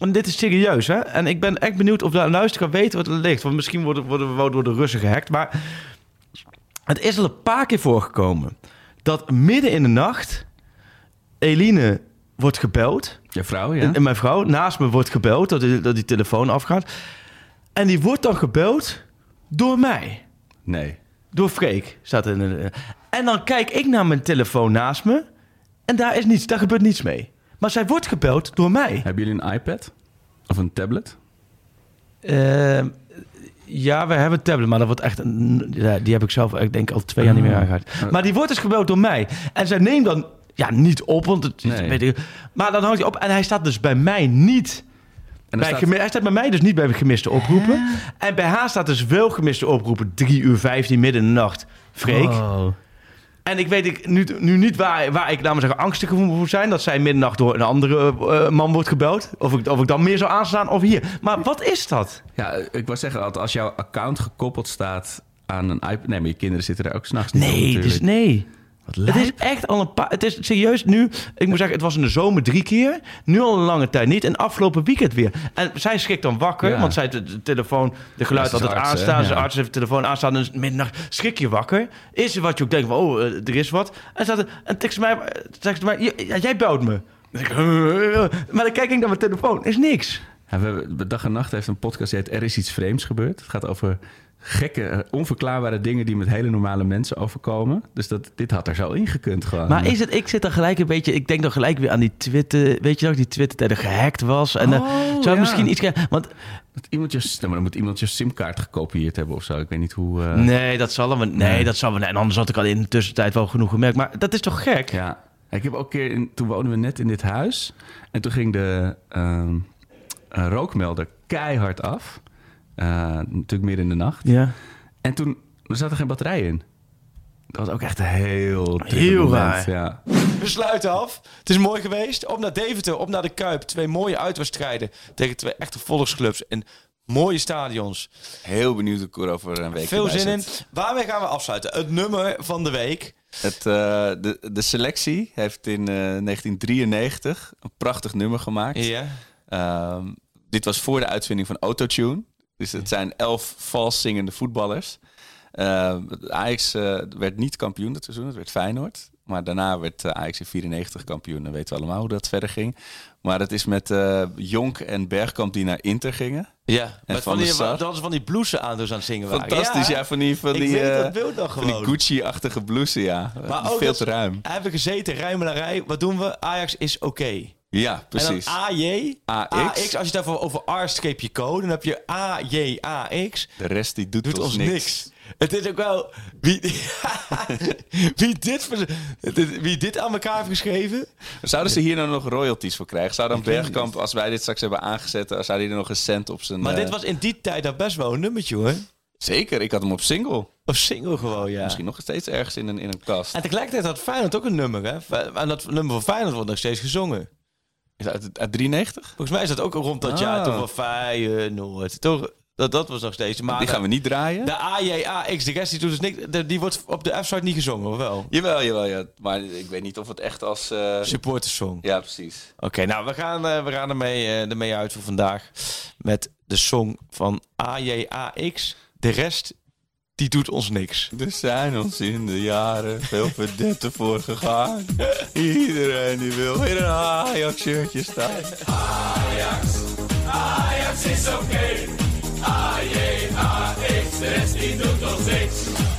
En dit is serieus, hè? En ik ben echt benieuwd of de luisteraar weet wat er ligt. Want misschien worden, worden we wel door de Russen gehackt. Maar het is al een paar keer voorgekomen dat midden in de nacht Eline wordt gebeld. je vrouw, ja? En, en mijn vrouw naast me wordt gebeld, dat die, dat die telefoon afgaat. En die wordt dan gebeld door mij. nee. Door Freek. Staat er in de, en dan kijk ik naar mijn telefoon naast me. En daar is niets, daar gebeurt niets mee. Maar zij wordt gebeld door mij. Hebben jullie een iPad? Of een tablet? Ehm, ja, we hebben een tablet, maar dat wordt echt een, ja, die heb ik zelf, ik denk al twee jaar niet meer aangehad. Maar die wordt dus gebeld door mij. En zij neemt dan ja, niet op, want het is- Nee. weet ik, maar dan houdt hij op en hij staat dus bij mij niet En Bij staat- hij staat bij mij dus niet bij gemiste oproepen. En bij haar staat dus wel gemiste oproepen. 3 uur 15 midden in de nacht. Freek. Oh. En ik weet ik, nu, nu niet waar, waar ik, maar zeggen, angstig voor zijn. Dat zij middernacht door een andere eh, man wordt gebeld. Of ik, of ik dan meer zou aanstaan of hier. Maar wat is dat? Ja, ik wou zeggen, dat als jouw account gekoppeld staat aan een iPad... Nee, maar je kinderen zitten daar ook s'nachts niet op Nee, dus nee. Het is echt al een paar... Het is serieus nu... Ik moet zeggen, het was in de zomer drie keer. Nu al een lange tijd niet. En afgelopen weekend weer. En zij schrikt dan wakker. Ja. Want zij de, de telefoon, de geluid ze altijd arts, aanstaan. Zijn Ja. arts heeft de telefoon aanstaan. Dus middernacht schrik je wakker. Is er wat je ook denkt van... Oh, eh, er is wat. En, staat er, en tekst mij, zegt ze mij... "Ja, ja, jij belt me. Maar dan kijk ik naar mijn telefoon. Is niks. Ja, we hebben, Dag en Nacht heeft een podcast die heet Er is iets vreemds gebeurd. Het gaat over gekke, eh, onverklaarbare dingen die met hele normale mensen overkomen. Dus dat, dit had er zo ingekund gewoon. Maar is het, ik zit dan gelijk een beetje, ik denk dan gelijk weer aan die Twitter, weet je nog, die Twitter tijd gehackt was. En eh, Oh, zou ja. ik misschien iets, want Dat iemand je, nou, maar dan moet iemand je simkaart gekopieerd hebben of zo. Ik weet niet hoe... eh, nee, dat zal hem, nee, dat zal hem, en anders had ik al in de tussentijd wel genoeg gemerkt. Maar dat is toch gek? Ja. Ik heb ook een keer... In, toen woonden we net in dit huis. En toen ging de ehm, eh, rookmelder keihard af. Eh, natuurlijk midden in de nacht. Ja. En toen er zat er geen batterij in. Dat was ook echt een heel... Heel moment, raar. Ja. We sluiten af. Het is mooi geweest. Op naar Deventer, op naar de Kuip. Twee mooie uitwedstrijden tegen twee echte volksclubs en mooie stadions. Heel benieuwd hoe ik er over een week Veel zin in. Waarmee gaan we afsluiten? Het nummer van de week. Het, eh, de, de selectie heeft in eh, 1993 een prachtig nummer gemaakt. Ja. Ehm, dit was voor de uitvinding van Autotune. Dus het zijn elf vals zingende voetballers. Ehm, Ajax eh, werd niet kampioen dat seizoen, het werd Feyenoord. Maar daarna werd eh, Ajax in 94 kampioen. Dan weten we allemaal hoe dat verder ging. Maar het is met eh, Jonk en Bergkamp die naar Inter gingen. Ja, En van van die, dat is van die blouses aan dus aan het zingen waren. Fantastisch, ja, van die, van ik die, eh, dat van die. Gucci-achtige blouse, ja. Maar ook Veel dat- te ruim. Hebben we gezeten, ruimelarij. Wat doen we? Ajax is oké. Ja, precies. En dan AJ, AX. AX. Als je het even over R streepje code, dan heb je AJ, AX. De rest die doet, Doet ons, ons niks. niks. Het is ook wel... Wie, wie, dit, wie dit aan elkaar heeft geschreven... Zouden ze hier nou nog royalties voor krijgen? Zou dan Bergkamp, als wij dit straks hebben aangezet, eh, zou hij er nog een cent op zijn... Maar eh, dit was in die tijd dat best wel een nummertje, hoor. Zeker, ik had hem op single. Of single gewoon, ja. Misschien nog steeds ergens in een, in een kast. En tegelijkertijd had Feyenoord ook een nummer, hè? En dat nummer van Feyenoord wordt nog steeds gezongen. Is dat uit, uit 93? Volgens mij is dat ook rond dat Ah. jaar toch wel Feyenoord. Toch, dat, dat was nog steeds. Maar Die gaan we niet draaien. De AJAX, de rest die doet dus niks. de- Die wordt op de F-site niet gezongen, of wel? Jawel, jawel, ja. Maar ik weet niet of het echt als... eh, Supportersong. Ja, precies. Oké, nou, we gaan, eh, we gaan ermee, eh, ermee uit voor vandaag. Met de song van AJAX. De rest, die doet ons niks. Er zijn ons in de jaren veel verdetten voor gegaan. Iedereen die wil in een Ajax-shirtje staan. Ajax, Ajax is oké. A-J-A-X, de rest die doet ons niks.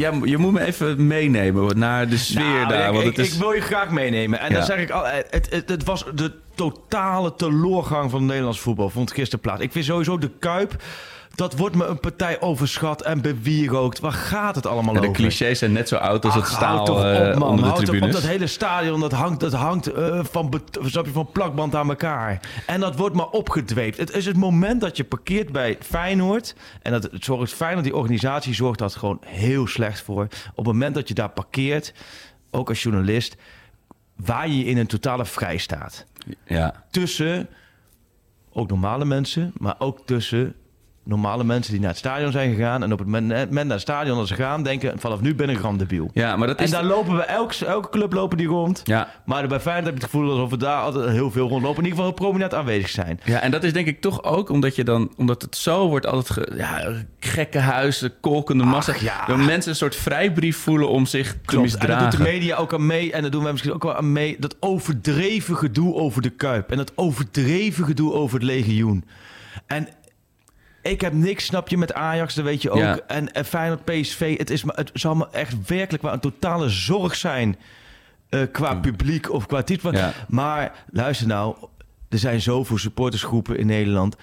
Ja, je moet me even meenemen naar de sfeer Nou, daar. ik, want ik, het is... ik wil je graag meenemen. En Ja. dan zeg ik al, eh, het, het, het was de totale teleurgang van het Nederlands voetbal. Vond gisteren plaats. Ik vind sowieso de Kuip. Dat wordt me een partij overschat en bewierookt. Waar gaat het allemaal Ja, de over? clichés zijn net zo oud als het staal eh, op, man. onder de Houd op. Dat hele stadion dat hangt, dat hangt eh, van, van plakband aan elkaar. En dat wordt maar opgedweept. Het is het moment dat je parkeert bij Feyenoord. En dat het zorgt, Feyenoord, die organisatie, zorgt dat gewoon heel slecht voor. Op het moment dat je daar parkeert, ook als journalist, waar je in een totale vrij staat. Ja. Tussen ook normale mensen, maar ook tussen normale mensen die naar het stadion zijn gegaan. En op het moment naar het stadion als ze gaan, denken vanaf nu ben ik randebiel. Ja, maar dat En is... daar lopen we, elk, elke club lopen die rond. Ja. Maar bij Feyenoord heb je het gevoel alsof we daar altijd heel veel rondlopen. In ieder geval heel prominent aanwezig zijn. Ja, en dat is denk ik toch ook omdat je dan, omdat het zo wordt altijd ge- ja, gekke huizen, kolkende massa. ja. Dat mensen een soort vrijbrief voelen om zich te Klopt. En misdragen. daar doet de media ook aan mee. En daar doen wij misschien ook wel aan mee. Dat overdreven gedoe over de Kuip. En dat overdreven gedoe over het legioen. En ik heb niks, snap je, met Ajax, dat weet je ook. Ja. En, en Feyenoord, PSV, het, is, het zal me echt werkelijk wel een totale zorg zijn... eh, qua publiek of qua titel. Ja. Maar luister nou, er zijn zoveel supportersgroepen in Nederland.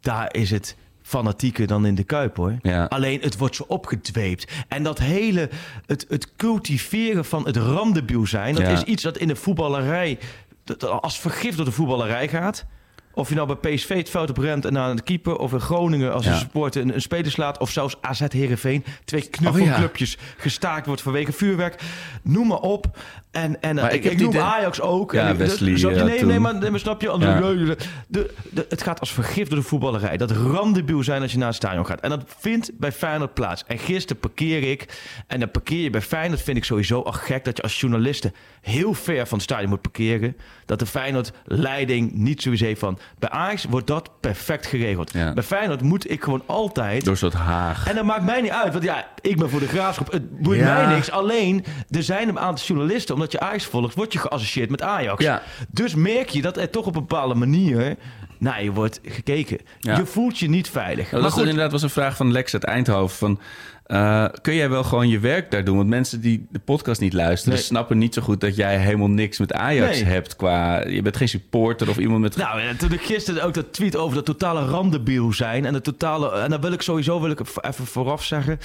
Daar is het fanatieker dan in de Kuip, hoor. Ja. Alleen het wordt zo opgedweept. En dat hele, het, het cultiveren van het randebiel zijn... dat is iets dat in de voetballerij... dat als vergif door de voetballerij gaat... Of je nou bij PSV het veld op rent en naar de keeper... of in Groningen als Ja. een supporter een, een speler slaat... of zelfs AZ Heerenveen. Twee knuffelclubjes gestaakt wordt vanwege vuurwerk. Noem maar op. En, en Maar eh, ik noem de- Ajax ook. Ja, En Wesley, je? ja, Nee, nee, maar, nee, maar snap je? Ja. De, de, de- het gaat als vergif door de voetballerij. Dat randebiel zijn als je naar het stadion gaat. En dat vindt bij Feyenoord plaats. En gisteren parkeer ik. En dan parkeer je bij Feyenoord vind ik sowieso al gek... dat je als journaliste heel ver van het stadion moet parkeren. Dat de Feyenoord-leiding niet sowieso heeft van... Bij Ajax wordt dat perfect geregeld. Ja. Bij Feyenoord moet ik gewoon altijd... Door soort haag. En dat maakt mij niet uit, want ja, ik ben voor de graafschap. Het boeit mij niks. Alleen, er zijn een aantal journalisten, omdat je Ajax volgt, word je geassocieerd met Ajax. Ja. Dus merk je dat er toch op een bepaalde manier naar je wordt gekeken. Ja. Je voelt je niet veilig. Nou, maar dat goed, inderdaad was een vraag van Lex uit Eindhoven. Van, eh, kun jij wel gewoon je werk daar doen? Want mensen die de podcast niet luisteren... Nee. snappen niet zo goed dat jij helemaal niks met Ajax Nee. hebt. Qua, je bent geen supporter of iemand met... Nou, en toen ik gisteren ook dat tweet over dat totale randebiel zijn en de totale. En dan wil ik sowieso wil ik even vooraf zeggen.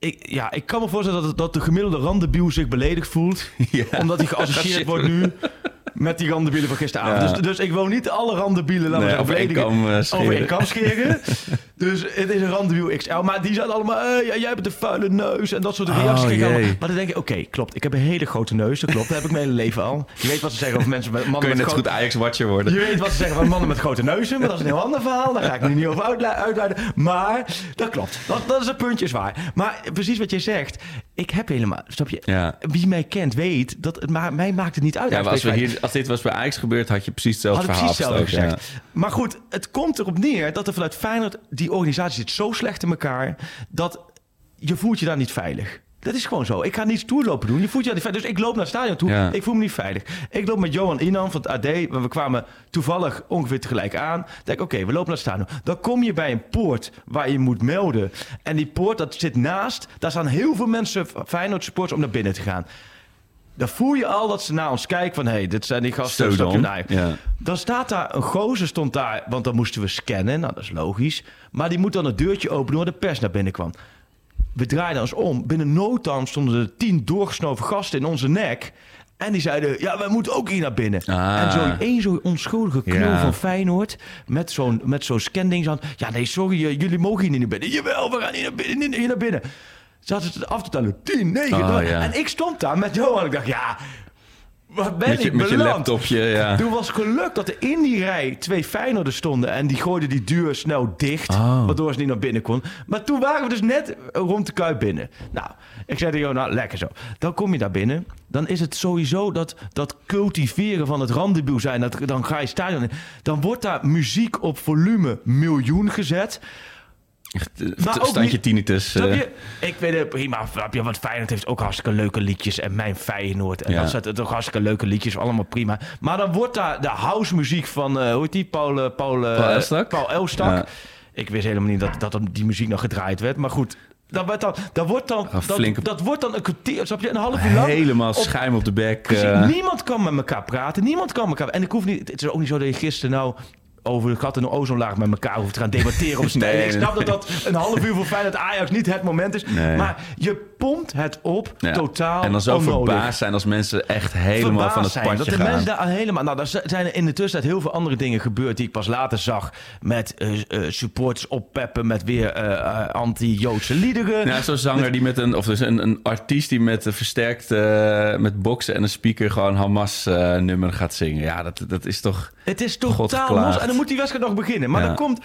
Ik, ja, ik kan me voorstellen dat, dat de gemiddelde randebiel zich beledigd voelt. Omdat hij geassocieerd wordt nu met die randebielen van gisteravond. Ja. Dus, dus ik wil niet alle randebielen laten Nee, over één kam, scheren. Kam dus het is een randebiel XL. Maar die zijn allemaal, ja, jij bent een vuile neus en dat soort Oh, reacties. allemaal. Maar dan denk ik, oké, klopt. Ik heb een hele grote neus, dat klopt. Dat heb ik mijn hele leven al. Je weet wat ze zeggen over mensen met mannen kun je met net goed Ajax-watcher worden. je weet wat ze zeggen van mannen met grote neuzen, maar dat is een heel ander verhaal. Daar ga ik nu niet over uitle- uitweiden. Maar dat klopt. Dat, dat is een puntje zwaar. Maar precies wat je zegt. Ik heb helemaal, snap je? Ja. Wie mij kent weet dat het ma mij maakt het niet uit. Ja, maar als, we hier, als dit was bij Ajax gebeurd, had je precies hetzelfde verhaal precies hetzelfde gestoken, gezegd. Maar goed, het komt erop neer dat er vanuit Feyenoord... die organisatie zit zo slecht in elkaar... dat je voelt je daar niet veilig. Dat is gewoon zo. Ik ga niet stoer lopen doen. Je voelt je die veilig. Dus ik loop naar het stadion toe. Ja. Ik voel me niet veilig. Ik loop met Johan Inan van het AD. We kwamen toevallig ongeveer tegelijk aan. denk oké, we lopen naar het stadion. Dan kom je bij een poort waar je moet melden. En die poort, dat zit naast. Daar staan heel veel mensen, Feyenoord supporters, om naar binnen te gaan. Dan voel je al dat ze naar ons kijken van... hé, hey, dit zijn die gasten. Zo snap je? dan. Ja. dan staat daar een gozer, stond daar, want dan moesten we scannen. Nou, dat is logisch. Maar die moet dan het deurtje openen waar de pers naar binnen kwam. We draaiden ons om. Binnen no time stonden er tien doorgesnoven gasten in onze nek. En die zeiden, ja, wij moeten ook hier naar binnen. Ah. En zo één zo'n onschuldige knul Ja. van Feyenoord... met zo'n met zo'n scanding aan. Ja, nee, sorry, jullie mogen hier niet naar binnen. Jawel, we gaan hier naar binnen. Hier naar binnen. Zaten ze af te tellen. 10, 9, Oh, ja. En ik stond daar met Johan. Ik dacht, ja, wat ben Met je, ik met je beland? laptopje, ja. Toen was geluk dat er in die rij twee Feyenoorders stonden... en die gooiden die deur snel dicht, Oh. waardoor ze niet naar binnen kon. Maar toen waren we dus net rond de Kuip binnen. Nou, ik zei tegen jou, nou, lekker zo. Dan kom je daar binnen, dan is het sowieso dat, dat cultiveren van het randebiel zijn... Dat, dan ga je stadion in. Dan wordt daar muziek op volume miljoen gezet... Maar ook Standje niet- tinnitus. Eh. je? Ik weet het prima. Snap je? Want Feyenoord heeft ook hartstikke leuke liedjes. En mijn Feyenoord. En Ja. dat zijn toch hartstikke leuke liedjes. Allemaal prima. Maar dan wordt daar de house muziek van... eh hoe heet die? Paul, eh, Paul, eh, Paul Elstak? Paul Elstak. Ja. Ik wist helemaal niet dat, dat die muziek nog gedraaid werd. Maar goed. Dat, wordt dan, dat, wordt dan, dat, wordt dan een kwartier, snap je, een half uur lang. Helemaal op- schuim op de bek. Precies, eh. niemand kan met elkaar praten. Niemand kan met elkaar. En ik hoef niet. Het is ook niet zo dat je gisteren nou over de gat en de ozonlaag met elkaar hoeft te gaan debatteren op. Nee, ik snap dat dat een half uur voor Feyenoord Ajax niet het moment is. Nee. Maar je pompt het op Ja. totaal En dan zo onnodig. verbaasd zijn als mensen echt helemaal Verbaasd van het zijn, padje dat de gaan. mensen daar helemaal... Nou, daar zijn er in de tussentijd heel veel andere dingen gebeurd... die ik pas later zag met eh, eh, supporters oppeppen... met weer eh, anti-Joodse liederen. Ja, zo'n zanger die met een, of dus een, een artiest die met een versterkt, eh, met boksen en een speaker gewoon Hamas-nummer gaat zingen. Ja, dat, dat is toch. Het is totaal los. En dan moet die wedstrijd nog beginnen. Maar Ja. dan komt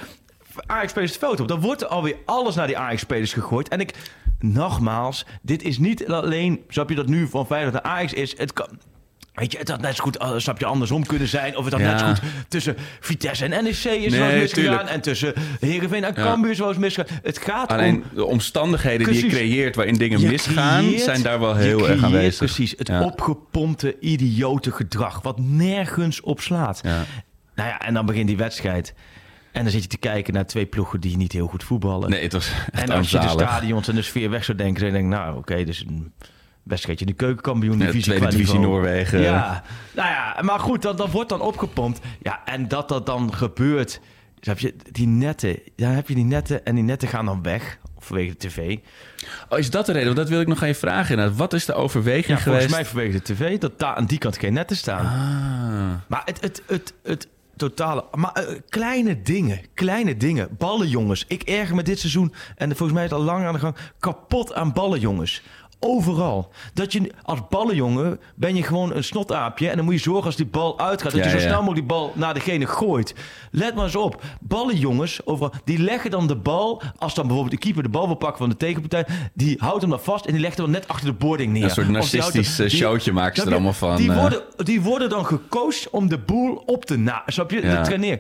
Ajax-spelers het veld op. Dan wordt er alweer alles naar die Ajax-spelers gegooid. En ik, nogmaals, dit is niet alleen... Snap je dat nu van Feyenoord naar Ajax is? Het kan... Weet je, het had net zo goed, uh, snap je, andersom kunnen zijn. Of het had Ja. net zo goed tussen Vitesse en NEC is Nee, zoals misgegaan. tuurlijk. En tussen Heerenveen en Ja. Cambuur zoals misgegaan. Het gaat Alleen om... de omstandigheden die je creëert waarin dingen Je misgaan, creëert- zijn daar wel heel erg aanwezig. Precies, het Ja. opgepompte, idiote gedrag. Wat nergens op slaat. Ja. Nou ja, en dan begint die wedstrijd. En dan zit je te kijken naar twee ploegen die niet heel goed voetballen. Nee, het was echt en als je de stadions en de sfeer weg zou denken, dan denk ik, nou oké, dus een wedstrijdje in de keukenkampioen Ja, divisie. tweede qua divisie niveau. Noorwegen. Ja, nou ja, maar goed, dat, dat wordt dan opgepompt. Ja, en dat dat dan gebeurt, dus heb je die netten, ja, heb je die netten en die netten gaan dan weg vanwege de tv. Oh, is dat de reden? Want dat wil ik nog aan je vragen. inderdaad. Wat is de overweging Ja, geweest? volgens mij vanwege de tv, dat daar aan die kant geen netten staan. Ah. Maar het, het, het, het totale... Maar eh, kleine dingen, kleine dingen. Ballenjongens. Ik erger me dit seizoen, en volgens mij is het al lang aan de gang... kapot aan ballenjongens. Overal. Dat je als ballenjongen ben je gewoon een snotaapje... en dan moet je zorgen als die bal uitgaat... dat Ja, je zo ja. snel mogelijk die bal naar degene gooit. Let maar eens op. Ballenjongens, overal, die leggen dan de bal... als dan bijvoorbeeld de keeper de bal wil pakken van de tegenpartij... die houdt hem dan vast en die legt hem dan net achter de boarding neer. Een soort narcistisch, eh, die- showtje maken ze er allemaal van, Die eh. worden, die worden dan gecoacht om de boel op te na. Snap je? Ja. De trainer.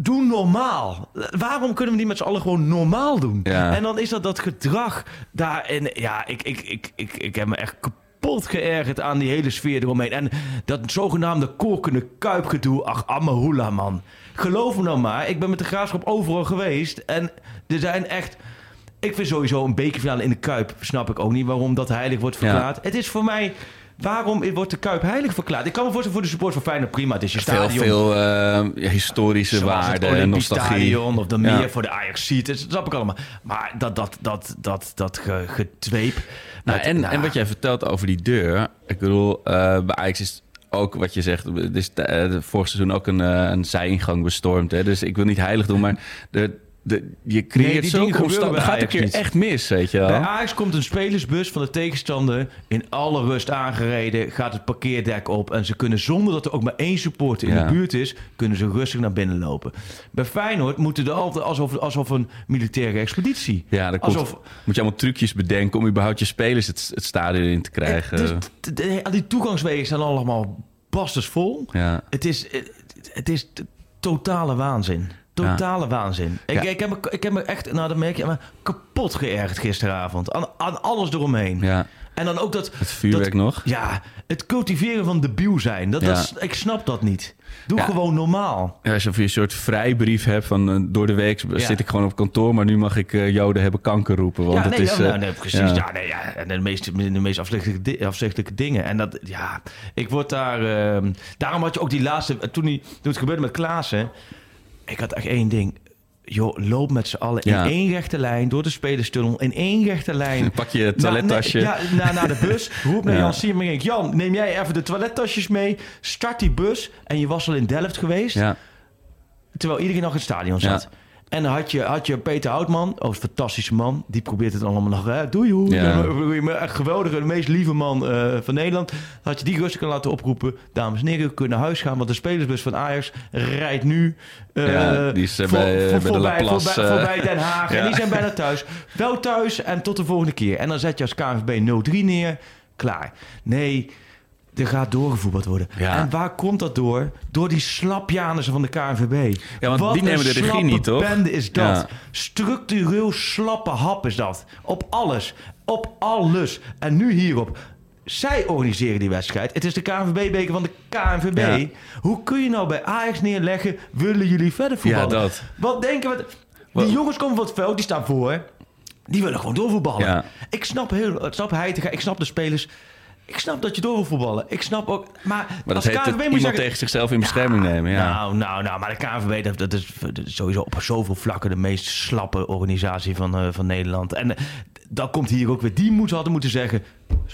Doe normaal. Waarom kunnen we niet met z'n allen gewoon normaal doen? Ja. En dan is dat dat gedrag daarin. Ja, ik, ik, ik, ik, ik heb me echt kapot geërgerd aan die hele sfeer eromheen. En dat zogenaamde kokende kuipgedoe. Ach, Amahula, man. Geloof me nou maar. Ik ben met de graafschap overal geweest. En er zijn echt... Ik vind sowieso een bekerfinale in de Kuip... snap ik ook niet waarom dat heilig wordt verklaard. Het is voor mij... Waarom wordt de Kuip heilig verklaard? Ik kan me voorstellen voor de support van Feyenoord prima. Het is je Veel, stadion. veel eh, historische waarden en nostalgie. Stadion of dan meer voor de Ajax ziet. Dat snap ik allemaal. Maar dat, dat, dat, dat, dat ge, getweep. Nou, met- en, nou, en wat jij vertelt over die deur. Ik bedoel, eh, bij Ajax is ook wat je zegt. Het is eh, vorig seizoen ook een, een zijingang bestormd. Hè? Dus ik wil niet heilig doen, maar de, de, je creëert Nee, omstandigheden. bij gaat een keer niet. echt mis, weet je wel. Bij Ajax komt een spelersbus van de tegenstander in alle rust aangereden, gaat het parkeerdek op en ze kunnen zonder dat er ook maar één supporter in Ja. de buurt is, kunnen ze rustig naar binnen lopen. Bij Feyenoord moeten er altijd alsof, alsof een militaire expeditie. Ja, dan komt, moet je allemaal trucjes bedenken om überhaupt je spelers het, het stadion in te krijgen. T- t- al die toegangswegen zijn allemaal bastes vol. ja. Het is, het, het is totale waanzin. Totale waanzin. Ik, Ja. ik, heb me, ik heb me echt, nou dat merk je, maar kapot geërgerd gisteravond. Aan, aan alles eromheen. Ja. En dan ook dat... Het vuurwerk nog. Ja, het cultiveren van debiel zijn. Dat, dat ik snap dat niet. Doe gewoon normaal. Ja, alsof je een soort vrijbrief hebt van eh, door de week zit ik gewoon op kantoor, maar nu mag ik eh, Joden hebben kanker roepen. Want ja, is, ja, eh, nou, nee, precies. ja. Nee, ja, en de meest, de meest afzichtelijke, afzichtelijke dingen. En dat, ja, ik word daar... ehm, daarom had je ook die laatste... Toen, die, toen het gebeurde met Klaassen... Ik had echt één ding. Joh, loop met z'n allen Ja. in één rechte lijn door de spelerstunnel. In één rechte lijn. Pak je toilettasje. Na, nee, ja, na, naar de bus. Roep naar Ja. Jan Siemering. Jan, neem jij even de toilettasjes mee. Start die bus. En je was al in Delft geweest. Ja. Terwijl iedereen nog in het stadion Ja. En dan had je, had je Peter Houtman, oh, een fantastische man. Die probeert het allemaal nog. Hè? Doei hoe. Ja. Echt geweldige, de meest lieve man eh, van Nederland. Had je die rustig kunnen laten oproepen. Dames en heren, u kunt naar huis gaan. Want de spelersbus van Ajax rijdt nu... eh, Ja, die eh, bij- voorbij, voorbij, voorbij Den Haag. ja. En die zijn bijna thuis. Wel thuis en tot de volgende keer. En dan zet je als KNVB 0-3 neer. Klaar. Nee... Er gaat doorgevoetbald worden. Ja. En waar komt dat door? Door die slapjanissen van de KNVB. Ja, want Wat die nemen de regie niet, toch? bende is dat. Ja. Structureel slappe hap is dat. Op alles. Op alles. En nu hierop. Zij organiseren die wedstrijd. Het is de KNVB-beker van de KNVB. Ja. Hoe kun je nou bij Ajax neerleggen... willen jullie verder voetballen? Ja, dat. Wat denken we... Die Wat- jongens komen van het veld, die staan voor. Die willen gewoon doorvoetballen. Ja. Ik snap heel... Ik snap Heitinga, ik snap de spelers... Ik snap dat je door wil voetballen. Ik snap ook... Maar, Maar dat als KNVB het moet iemand zeggen- tegen zichzelf in bescherming nemen. Ja. nou, nou, nou, maar de KNVB, dat, dat, is, dat is sowieso op zoveel vlakken de meest slappe organisatie van, eh, van Nederland. En eh, dat komt hier ook weer. Die moeten hadden moeten zeggen,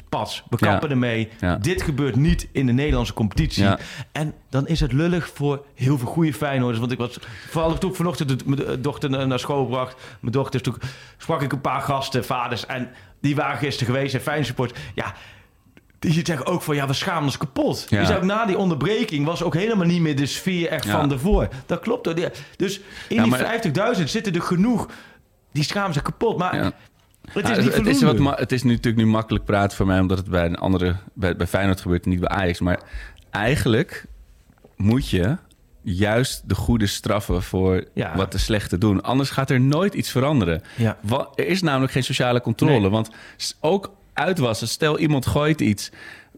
pas, we Ja. kappen ermee. Ja. Dit gebeurt niet in de Nederlandse competitie. Ja. En dan is het lullig voor heel veel goede Feyenoorders. Want ik was, vooral toen ik vanochtend mijn dochter na- naar school bracht. Mijn dochter, toen sprak ik een paar gasten, vaders. En die waren gisteren geweest en Feyenoord support. Ja, die zeggen ook van ja, we schamen ons kapot. Ja. Zei ook na die onderbreking was ook helemaal niet meer de sfeer echt Ja. van ervoor. Dat klopt. Dus in die maar- 50.000 zitten er genoeg. Die schamen zich kapot. Maar het is Nou, niet het, is wat het is nu natuurlijk nu makkelijk praten voor mij, omdat het bij een andere, bij, bij Feyenoord gebeurt en niet bij Ajax. Maar eigenlijk moet je juist de goede straffen voor Ja. wat de slechte doen. Anders gaat er nooit iets veranderen. Ja. Er is namelijk geen sociale controle. Nee. Want ook uitwassen, stel iemand gooit iets.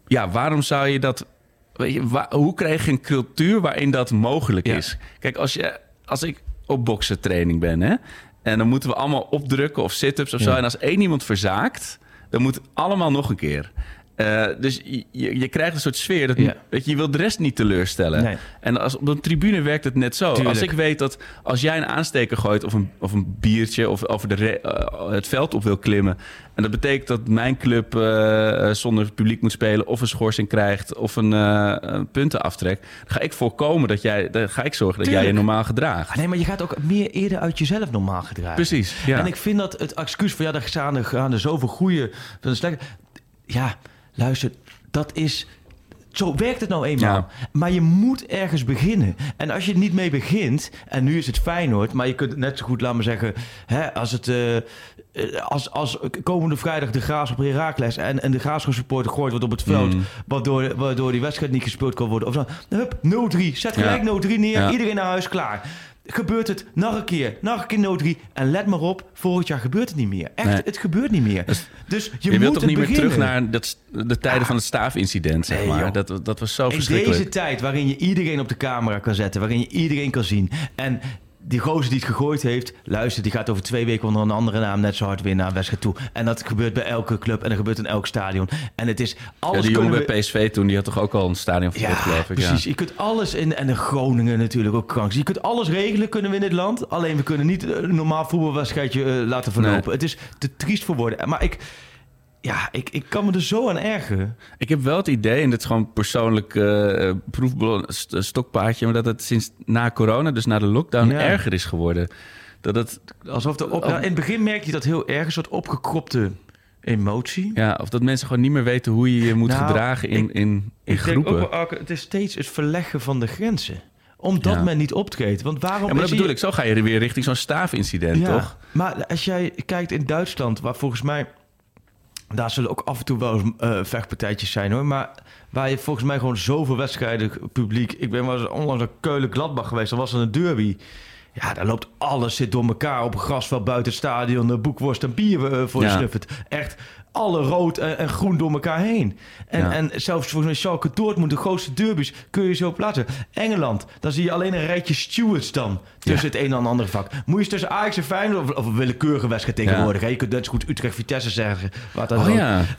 Ja, waarom zou je dat... Weet je, hoe krijg je een cultuur waarin dat mogelijk Ja. is? Kijk, als, je, als ik op boksen training ben... Hè, en dan moeten we allemaal opdrukken of sit-ups of zo... En als één iemand verzaakt, dan moet het allemaal nog een keer... Eh, dus je, je, krijgt een soort sfeer dat Ja. je, je wil de rest niet teleurstellen. Nee. En als, op een tribune werkt het net zo. Tuurlijk. Als ik weet dat als jij een aansteker gooit of een, of een biertje of over de re- eh, het veld op wil klimmen. En dat betekent dat mijn club eh, zonder publiek moet spelen of een schorsing krijgt of een, een puntenaftrek. Dan ga ik voorkomen dat jij, dan ga ik zorgen dat jij je normaal gedraagt. Ah, nee, maar je gaat ook meer eerder uit jezelf normaal gedragen. Precies, ja. En ik vind dat het excuus van ja, er gaan er, gaan er zoveel goede. Ja, luister, dat is. Zo werkt het nou eenmaal. Ja. Maar je moet ergens beginnen. En als je er niet mee begint, en nu is het Feyenoord, maar je kunt het net zo goed, maar zeggen, hè, als het. eh, als, als komende vrijdag de Graas op Herakles en, en de Graafschap supporter gooit wordt op het veld, Mm. waardoor, waardoor die wedstrijd niet gespeeld kan worden. Of zo. Hup, 0-3. Zet Ja. gelijk 0-3 neer. Ja. Iedereen naar huis, klaar. Gebeurt het nog een keer, nog een keer 0-3. En let maar op, vorig jaar gebeurt het niet meer. Echt, Nee. het gebeurt niet meer. Dus Dus je, Je, moet wilt toch niet meer terug naar dat, de tijden van het staafincident, zeg Nee, maar. Dat, dat was zo In verschrikkelijk. deze tijd waarin je iedereen op de camera kan zetten, waarin je iedereen kan zien. En die gozer die het gegooid heeft, luister, die gaat over twee weken onder een andere naam net zo hard weer naar een wedstrijd toe. En dat gebeurt bij elke club en dat gebeurt in elk stadion. En het is Ja, alles die jongen bij PSV toen, die had toch ook al een stadion Ja, geloof ik. precies. Ja. Je kunt alles in. En de Groningen natuurlijk ook krank. Je kunt alles regelen kunnen we in dit land. Alleen we kunnen niet een normaal voetbalwedstrijdje eh, laten verlopen. Nee. Het is te triest voor woorden. Maar ik. Ja, ik, ik kan me er zo aan ergeren. Ik heb wel het idee, en dit is gewoon persoonlijk eh proefballon, st- stokpaardje, maar dat het sinds na corona, dus na de lockdown, Ja. erger is geworden. Dat het, Alsof de op, Oh. nou, in het begin merk je dat heel erg, een soort opgekropte emotie. ja, of dat mensen gewoon niet meer weten hoe je je moet Nou, gedragen in, ik- in, in Ik denk groepen. ook wel, Arke, het is steeds het verleggen van de grenzen. Omdat Ja. men niet optreedt. Want waarom ja, maar dat bedoel ik, zo ga je er weer richting zo'n staafincident, Ja, toch? Maar als jij kijkt in Duitsland, waar volgens mij... Daar zullen ook af en toe wel eens eh, vechtpartijtjes zijn hoor. Maar waar je volgens mij gewoon zoveel wedstrijden publiek... Ik ben wel eens onlangs naar Keulen-Gladbach geweest. Dan was een derby. Ja, daar loopt alles zit door elkaar op een grasveld buiten het stadion. eh, Boekworst en bier eh, voor de Ja. schrift. Echt alle rood en, en groen door elkaar heen. En, Ja. en zelfs volgens mij Schalke Dortmund, de grootste derbies, kun je zo plaatsen. Engeland, dan zie je alleen een rijtje stewards dan. Tussen het een en ander vak. Moet je tussen Ajax en Feyenoord, of, of willekeurige wedstrijd tegenwoordig. hè? Je kunt net zo goed Utrecht-Vitesse zeggen. Wat dan Oh ook.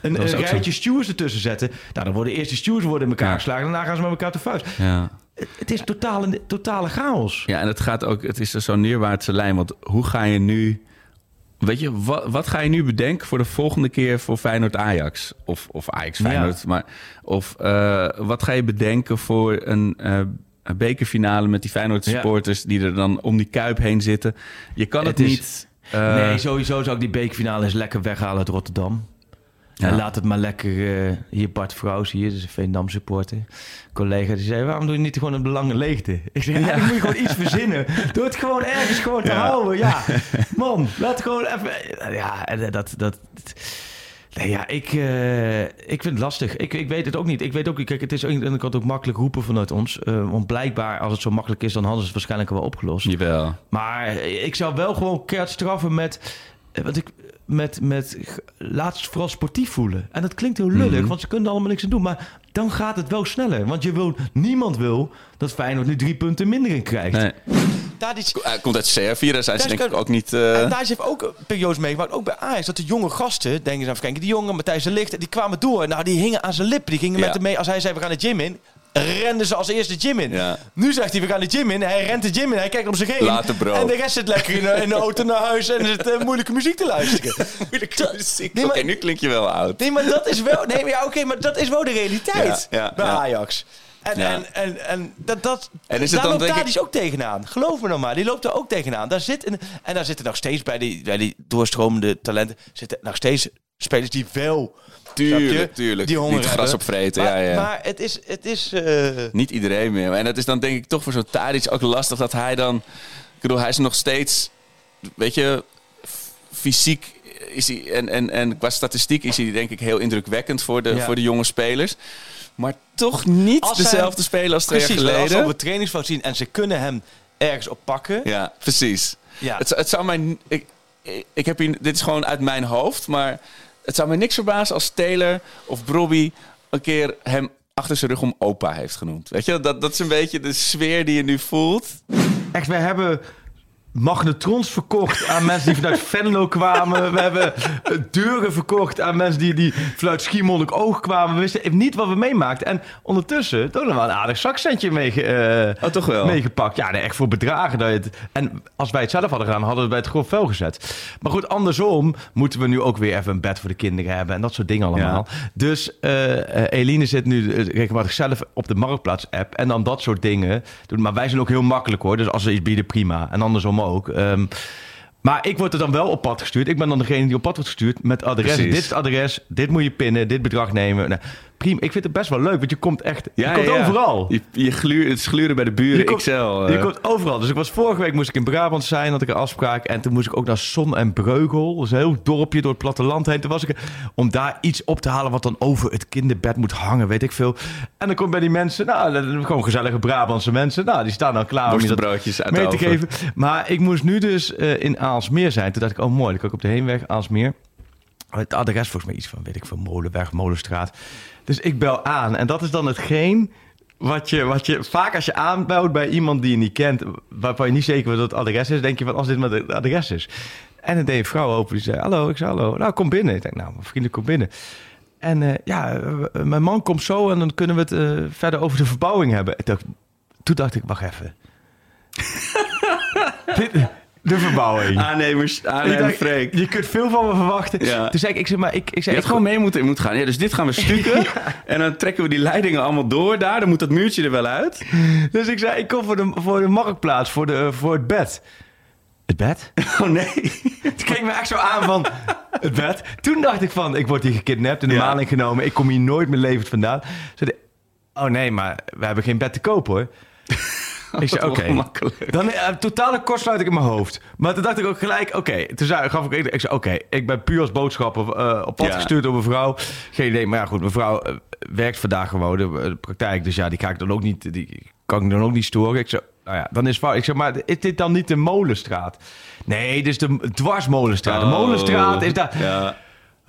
Een, dat is een ook zo. rijtje stewards ertussen zetten. Nou, dan worden eerst de stewards worden in elkaar geslagen. Daarna gaan ze met elkaar te vuist. Ja. Het, is totale, totale chaos. Ja, en het gaat ook, het is zo'n neerwaartse lijn. Want hoe ga je nu. Weet je, wat, wat ga je nu bedenken voor de volgende keer voor Feyenoord Ajax? Of, of Ajax Feyenoord. Maar, of eh, wat ga je bedenken voor een, eh, een bekerfinale met die Feyenoord Ja. supporters die er dan om die kuip heen zitten? Je kan het, Het is- niet. eh, nee, sowieso zou ik die bekerfinale eens lekker weghalen uit Rotterdam. Ja. En laat het maar lekker... eh, hier Bart Vrouws, hier, dus een Veendam supporter. Collega, die zei, waarom doe je niet gewoon een belangen leegte? Ik zei, ja. moet je gewoon iets verzinnen. Doe het gewoon ergens gewoon te Ja. houden. Ja, man, laat gewoon even... Ja, en dat... dat Nee, ja, ik, eh, ik vind het lastig. Ik, ik weet het ook niet. Ik weet ook, kijk, het is aan de kant ook makkelijk roepen vanuit ons. Eh, want blijkbaar, als het zo makkelijk is, dan hadden ze het waarschijnlijk wel opgelost. Jawel. Maar ik zou wel gewoon keert straffen met. eh, Wat ik. Met, met. Laat ze vooral sportief voelen. En dat klinkt heel lullig, Mhm. want ze kunnen er allemaal niks aan doen. Maar dan gaat het wel sneller. Want je wil, niemand wil dat Feyenoord nu drie punten minder in krijgt. Nee. Tadic, Hij komt uit Servië, daar zijn ze denk ik ook niet... eh, en Thijs heeft ook periodes meegemaakt, ook bij Ajax, dat de jonge gasten, denk eens even kijken, die jongen Matthijs de Ligt, die kwamen door. Nou, die hingen aan zijn lippen. Die gingen Ja. met hem mee. Als hij zei, we gaan de gym in, renden ze als eerste de gym in. Ja. Nu zegt hij, we gaan de gym in. Hij rent de gym in, hij kijkt om zich heen. Later, bro. En de rest zit lekker in, de- in de auto naar huis en zit eh, moeilijke muziek te luisteren. Moeilijke muziek. Nee, Oké, nu klink je wel oud. Nee, maar dat is wel, nee, maar ja, oké, maar dat is wel de realiteit Ja, bij ja. Ajax. En, Ja. en, en, en dat, dat, En is het daar dan, loopt Tadic ook tegenaan. Geloof me nou maar, die loopt er ook tegenaan. Daar zit een, en daar zitten nog steeds bij die, bij die doorstromende talenten... zitten nog steeds spelers die wel... Tuurlijk, tuurlijk. Die honger Niet gras opvreten, maar, ja, ja. Maar het is... Het is eh, Niet iedereen meer. En het is dan denk ik toch voor zo'n Tadic ook lastig dat hij dan... Ik bedoel, hij is nog steeds... Weet je, fysiek is hij... En, en, en qua statistiek is hij denk ik heel indrukwekkend voor de, Ja. voor de jonge spelers. Maar toch niet Als dezelfde speler als twee jaar maar als ze geleden. op het trainingsveld zien en ze kunnen hem ergens op pakken... Ja, precies. Ja. Het, het zou mij... ik, ik heb hier, dit is gewoon uit mijn hoofd, maar het zou mij niks verbazen als Taylor of Brobby een keer hem achter zijn rug om opa heeft genoemd. Weet je, dat, dat is een beetje de sfeer die je nu voelt. Echt, wij hebben magnetrons verkocht aan mensen die vanuit Venlo kwamen. We hebben eh, deuren verkocht aan mensen die, die vanuit Schiermonnikoog oog kwamen. We wisten even niet wat we meemaakten. En ondertussen nog wel een aardig zakcentje mee, eh, Oh, toch wel? meegepakt. Ja, nee, echt voor bedragen. Dat je het, en als wij het zelf hadden gedaan, hadden we het bij het grof vuil gezet. Maar goed, andersom moeten we nu ook weer even een bed voor de kinderen hebben. En dat soort dingen allemaal. Dus eh, Eline zit nu regelmatig zelf op de Marktplaats-app. En dan dat soort dingen doen. Maar wij zijn ook heel makkelijk hoor. Dus als ze iets bieden, prima. En andersom ook. Ehm, maar ik word er dan wel op pad gestuurd. Ik ben dan degene die op pad wordt gestuurd met adres. Precies. Dit is het adres. Dit moet je pinnen. Dit bedrag nemen. Nou, prima. Ik vind het best wel leuk. Want je komt echt je komt overal. Je, je gluur, het gluren bij de buren, Je komt- XL. eh. Je komt overal. Dus ik was vorige week moest ik in Brabant zijn, had ik een afspraak. En toen moest ik ook naar Son en Breugel. Dat is een heel dorpje door het platteland heen. Toen was ik om daar iets op te halen wat dan over het kinderbed moet hangen, weet ik veel. En dan komt bij die mensen, nou, gewoon gezellige Brabantse mensen. Nou, die staan dan klaar om je dat mee te geven. Maar ik moest nu dus eh, in Aalsmeer zijn. Toen dacht ik, oh mooi, dan kan ik op de heenweg Aalsmeer. Het adres volgens mij iets van, weet ik veel, Molenweg, Molenstraat. Dus ik bel aan. En dat is dan hetgeen wat je, wat je vaak als je aanbelt bij iemand die je niet kent, waarvan je niet zeker weet wat het adres is, denk je van als dit maar het adres is. En dan deed een vrouw open die zei, hallo, ik zei hallo. Nou, kom binnen. Ik denk, nou, mijn vrienden, kom binnen. En eh, ja, eh, mijn man komt zo en dan kunnen we het eh, verder over de verbouwing hebben. Toen dacht ik, wacht even. de verbouwing. Aannemers, Ik aannemer dacht, Freek. Je kunt veel van me verwachten. Ja. Toen zei ik, ik zeg maar, ik, ik Je zei, had ik gewoon mee moeten, moeten gaan. Ja, dus dit gaan we stukken. En dan trekken we die leidingen allemaal door daar. Dan moet dat muurtje er wel uit. Dus ik zei, ik kom voor de, voor de marktplaats, voor, de, voor het bed. Het bed? Oh nee. Toen keek me echt zo aan van, het bed? Toen dacht ik van, ik word hier gekidnapt, in de Ja. maling genomen. Ik kom hier nooit meer levend vandaan. Zei oh nee, maar we hebben geen bed te koop hoor. Ik zei, oké. ongemakkelijk. Dan uh, totale kortsluiting in mijn hoofd. Maar toen dacht ik ook gelijk, oké. Toen zei, gaf ik, ik zei, oké, ik ben puur als boodschapper eh, op pad Ja. gestuurd door mevrouw. Geen idee, maar ja goed, mevrouw eh, werkt vandaag gewoon de, de praktijk. Dus ja, die ga ik dan ook niet, die kan ik dan ook niet storen. Ik zei, Nou ja, dan is fout. Ik zeg maar, is dit dan niet de Molenstraat? Nee, dit is de dwarsmolenstraat. De Oh, Molenstraat is daar... Ja.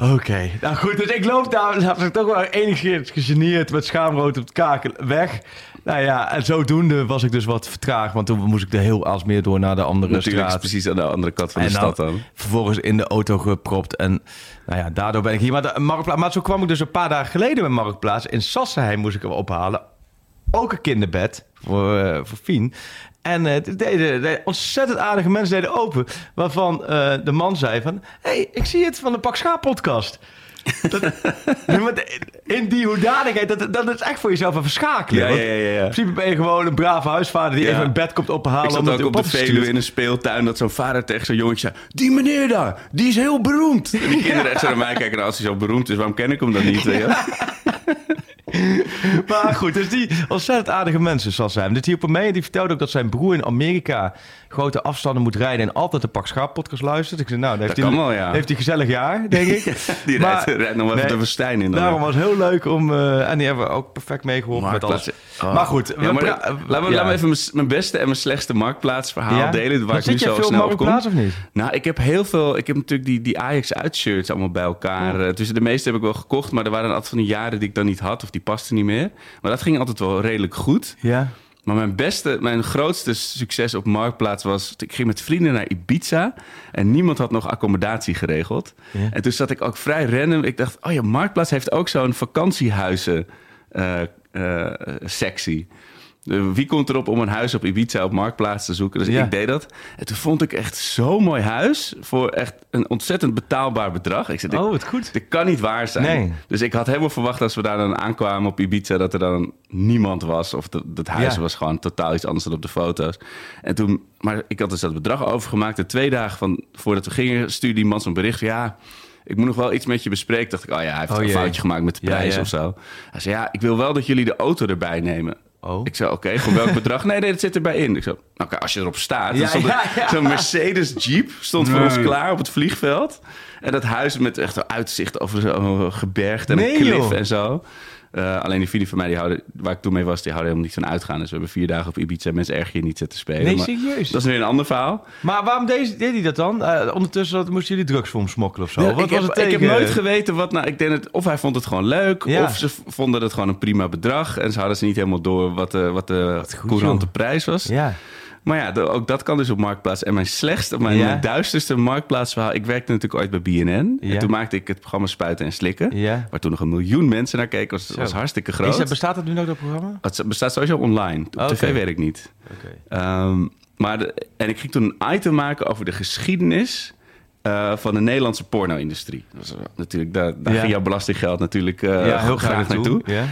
Oké, nou goed, dus ik loop daar, was ik toch wel enigszins gegeneerd met schaamrood op het kaken weg. Nou ja, en zodoende was ik dus wat vertraagd, want toen moest ik er heel als meer door naar de andere Natuurlijk straat. precies aan de andere kant van de stad dan. Vervolgens in de auto gepropt en nou ja, daardoor ben ik hier. Maar, de, Marktplaats, maar zo kwam ik dus een paar dagen geleden bij Marktplaats. In Sassenheim moest ik hem ophalen. Ook een kinderbed voor, eh, voor Fien. En het deden, deden ontzettend aardige mensen deden open. Waarvan eh, de man zei van... hey, ik zie het van de Pak Schaap podcast. Dat, de- in die hoedanigheid, dat, dat is echt voor jezelf een verschakelen. Ja, ja, ja, ja. In principe ben je gewoon een brave huisvader die Ja. even een bed komt ophalen. Ik zat ook op de Veluwe in een speeltuin dat zo'n vader tegen zo'n jongetje zei... Die meneer daar, die is heel beroemd. En die kinderen echt zo naar mij kijken. Nou, als hij zo beroemd is, waarom ken ik hem dan niet? wel? Maar goed, dus die ontzettend aardige mensen zal zijn. Dit hielp hem mee. Die vertelde ook dat zijn broer in Amerika grote afstanden moet rijden en altijd de Pak Schaap podcast luistert. Ik zei, nou, heeft Dat hij, wel, ja. heeft hij gezellig jaar, denk ik. Die Maar- rijdt, rijdt nog wel even Nee, de in. Daarom was het heel leuk om... eh, en die hebben we ook perfect meegeholpen met alles. Oh. Maar goed, Ja, maar laat, me, ja. laat me even mijn, beste en mijn slechtste marktplaatsverhaal delen. Waar ik nu zo op snel op kom. Of niet? Nou, ik heb heel veel. Ik heb natuurlijk die, die Ajax uitshirts allemaal bij elkaar. Eh, Dus de meeste heb ik wel gekocht, maar er waren altijd van die jaren die ik dan niet had of die pasten niet meer. Maar dat ging altijd wel redelijk goed. Ja. Maar mijn beste, mijn grootste succes op Marktplaats was... Ik ging met vrienden naar Ibiza en niemand had nog accommodatie geregeld. Ja. En toen zat ik ook vrij random. Ik dacht, oh ja, Marktplaats heeft ook zo'n vakantiehuizen eh, eh, sectie. Eh, Wie komt erop om een huis op Ibiza op Marktplaats te zoeken? Dus Ja. ik deed dat. En toen vond ik echt zo'n mooi huis voor echt een ontzettend betaalbaar bedrag. Ik zei, Oh, wat goed. dit kan niet waar zijn. Nee. Dus ik had helemaal verwacht als we daar dan aankwamen op Ibiza... dat er dan niemand was. Of dat huis Ja. was gewoon totaal iets anders dan op de foto's. En toen, maar ik had dus dat bedrag overgemaakt. En twee dagen van, voordat we gingen stuurde die man zo'n bericht van... ja, ik moet nog wel iets met je bespreken. Dacht ik, oh ja, hij heeft Oh een jee. foutje gemaakt met de Ja, prijs ja. of zo. Hij zei, ja, ik wil wel dat jullie de auto erbij nemen. Oh. Ik zei, oké, voor welk bedrag? Nee, nee, dat zit erbij in. Ik zei, oké, als je erop staat. Ja, stond ja, ja. Zo'n Mercedes Jeep stond voor ons klaar op het vliegveld. En dat huis met echt een uitzicht over zo'n gebergte en Nee, een klif joh. en zo. Eh, alleen die vrienden van mij, die houden, waar ik toen mee was, die houden helemaal niet van uitgaan. Dus we hebben vier dagen op Ibiza mensen erg je niet zitten spelen. Nee, Maar serieus? Dat is weer een ander verhaal. Maar waarom deed, deed hij dat dan? Eh, ondertussen dat- moesten jullie drugs voor hem smokkelen of zo? Ja, Wat ik, was heb, het ik heb nooit geweten wat nou. Ik denk het, of hij vond het gewoon leuk, Ja. of ze vonden het gewoon een prima bedrag. En ze hadden ze niet helemaal door wat de, wat de goed, courante joh. prijs was. Ja. Maar ja, de- ook dat kan dus op Marktplaats. En mijn slechtste, mijn, Ja. mijn duisterste Marktplaatsverhaal... Ik werkte natuurlijk ooit bij BNN. Ja. En toen maakte ik het programma Spuiten en Slikken. Ja. Waar toen nog een miljoen mensen naar keken. was, was hartstikke Is groot. dat, bestaat dat nu nog, dat programma? Het bestaat sowieso online. Op tv weet ik niet. Oké. Ehm, maar de- en ik ging toen een item maken over de geschiedenis... eh, van de Nederlandse porno-industrie. Dat was, eh, natuurlijk, daar, daar ging jouw belastinggeld natuurlijk eh, heel graag, naartoe. Ja.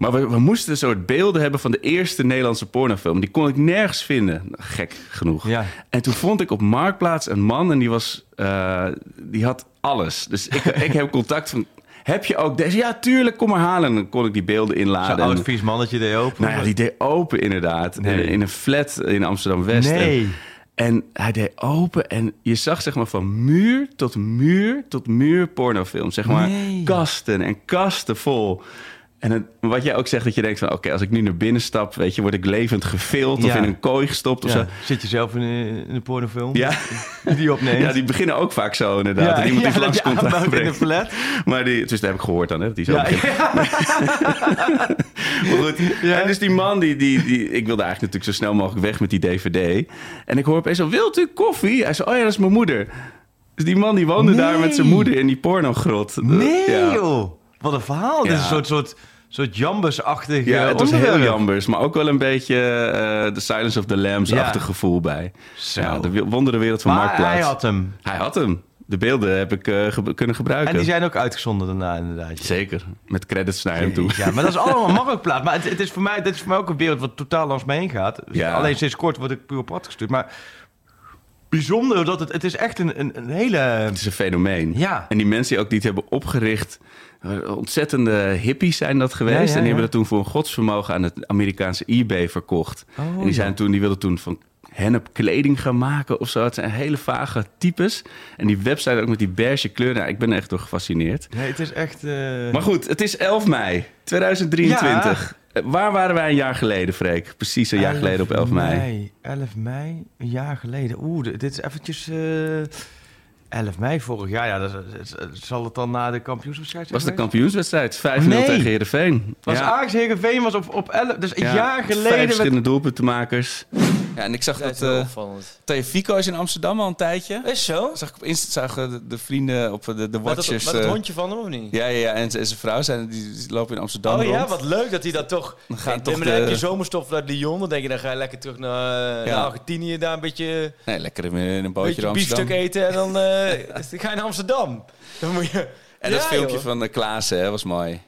Maar we, we moesten een soort beelden hebben van de eerste Nederlandse pornofilm. Die kon ik nergens vinden. Gek genoeg. Ja. En toen vond ik op Marktplaats een man en die, was, eh, die had alles. Dus ik, ik heb contact van... Heb je ook deze? Ja, tuurlijk, kom maar halen. En dan kon ik die beelden inladen. Zo'n oud vies mannetje deed open. nou ja, die deed open inderdaad. Nee. In, in een flat in Amsterdam-West. Nee. En, hij deed open en je zag zeg maar van muur tot muur tot muur pornofilm. Zeg maar Nee. kasten en kasten vol. En het- wat jij ook zegt, dat je denkt van... oké, als ik nu naar binnen stap, weet je, word ik levend gefild... Ja. of in een kooi gestopt of Ja. zo. Zit je zelf in een, in een pornofilm? Ja. Die opneemt? Ja, die beginnen ook vaak zo inderdaad. Ja, en iemand ja, die langs komt in aanbrengt. een flat. Maar die, dus dat heb ik gehoord dan, hè, dat die zo Ja. Maar goed, en dus die man, die, die, die, ik wilde eigenlijk natuurlijk zo snel mogelijk weg met die dvd. En ik hoor opeens zo, wilt u koffie? Hij zei, oh ja, dat is mijn moeder. Dus die man die woonde daar met zijn moeder in die pornogrot. Nee, ja. joh. Wat een verhaal. Dit is Ja. een soort, soort, soort jambus-achtig Ja, eh, het was heel jambers, maar ook wel een beetje eh The Silence of the Lambs-achtig Ja. gevoel bij. Zo. Ja, de wondere wereld van Maar Marktplaats. hij had hem. Hij had hem. De beelden heb ik eh, ge- kunnen gebruiken. En die zijn ook uitgezonden daarna inderdaad. Zeker, met credits naar hem toe. Ja, maar dat is allemaal marktplaats. Maar het, het is voor mij, dit is voor mij ook een wereld wat totaal langs me heen gaat. Ja. Alleen sinds kort word ik puur op pad gestuurd. Maar bijzonder dat het, het is echt een, een, een hele... Het is een fenomeen. Ja. En die mensen die ook die het hebben opgericht, eh, ontzettende hippies zijn dat geweest. Ja, ja, en die hebben dat toen voor een godsvermogen aan het Amerikaanse eBay verkocht. Oh, en die, zijn toen, die wilden toen van hennep kleding gaan maken of zo. Het zijn hele vage types. En die website ook met die beige kleuren. Nou, ik ben er echt door gefascineerd. Nee, het is echt... eh, Maar goed, het is 11 mei 2023. Eh, Waar waren wij een jaar geleden, Freek? Precies een jaar geleden op 11 mei. 11 mei, een jaar geleden. Oeh, dit dit is eventjes... eh 11 mei vorig jaar. Ja, dat, zal het dan na de kampioenswedstrijd zijn was de kampioenswedstrijd. 5-0 Nee. tegen Heerenveen. Was ja. Ajax Heerenveen was op, op 11... Dus een Ja, jaar Vijf geleden... Met, verschillende doelpuntenmakers. Ja, en ik zag Dat dat eh Fico is in Amsterdam al een tijdje. Is zo? Zag ik op Insta zagen de, de vrienden op de, de watchers. met het eh, hondje van hem of niet? Ja, ja, ja. En, en zijn vrouw zijn, die, lopen in Amsterdam Oh ja, wat leuk dat hij dat toch... Dan gaan toch maar dan heb je de... zomerstof naar Lyon. Dan denk je, dan ga je lekker terug naar, Ja. naar Argentinië. Daar een beetje, Nee, lekker in een bootje beetje door biefstuk Amsterdam. eten. En dan eh, ga je naar Amsterdam. Dan moet je... En dat filmpje joh. van de Klaassen hè, was mooi.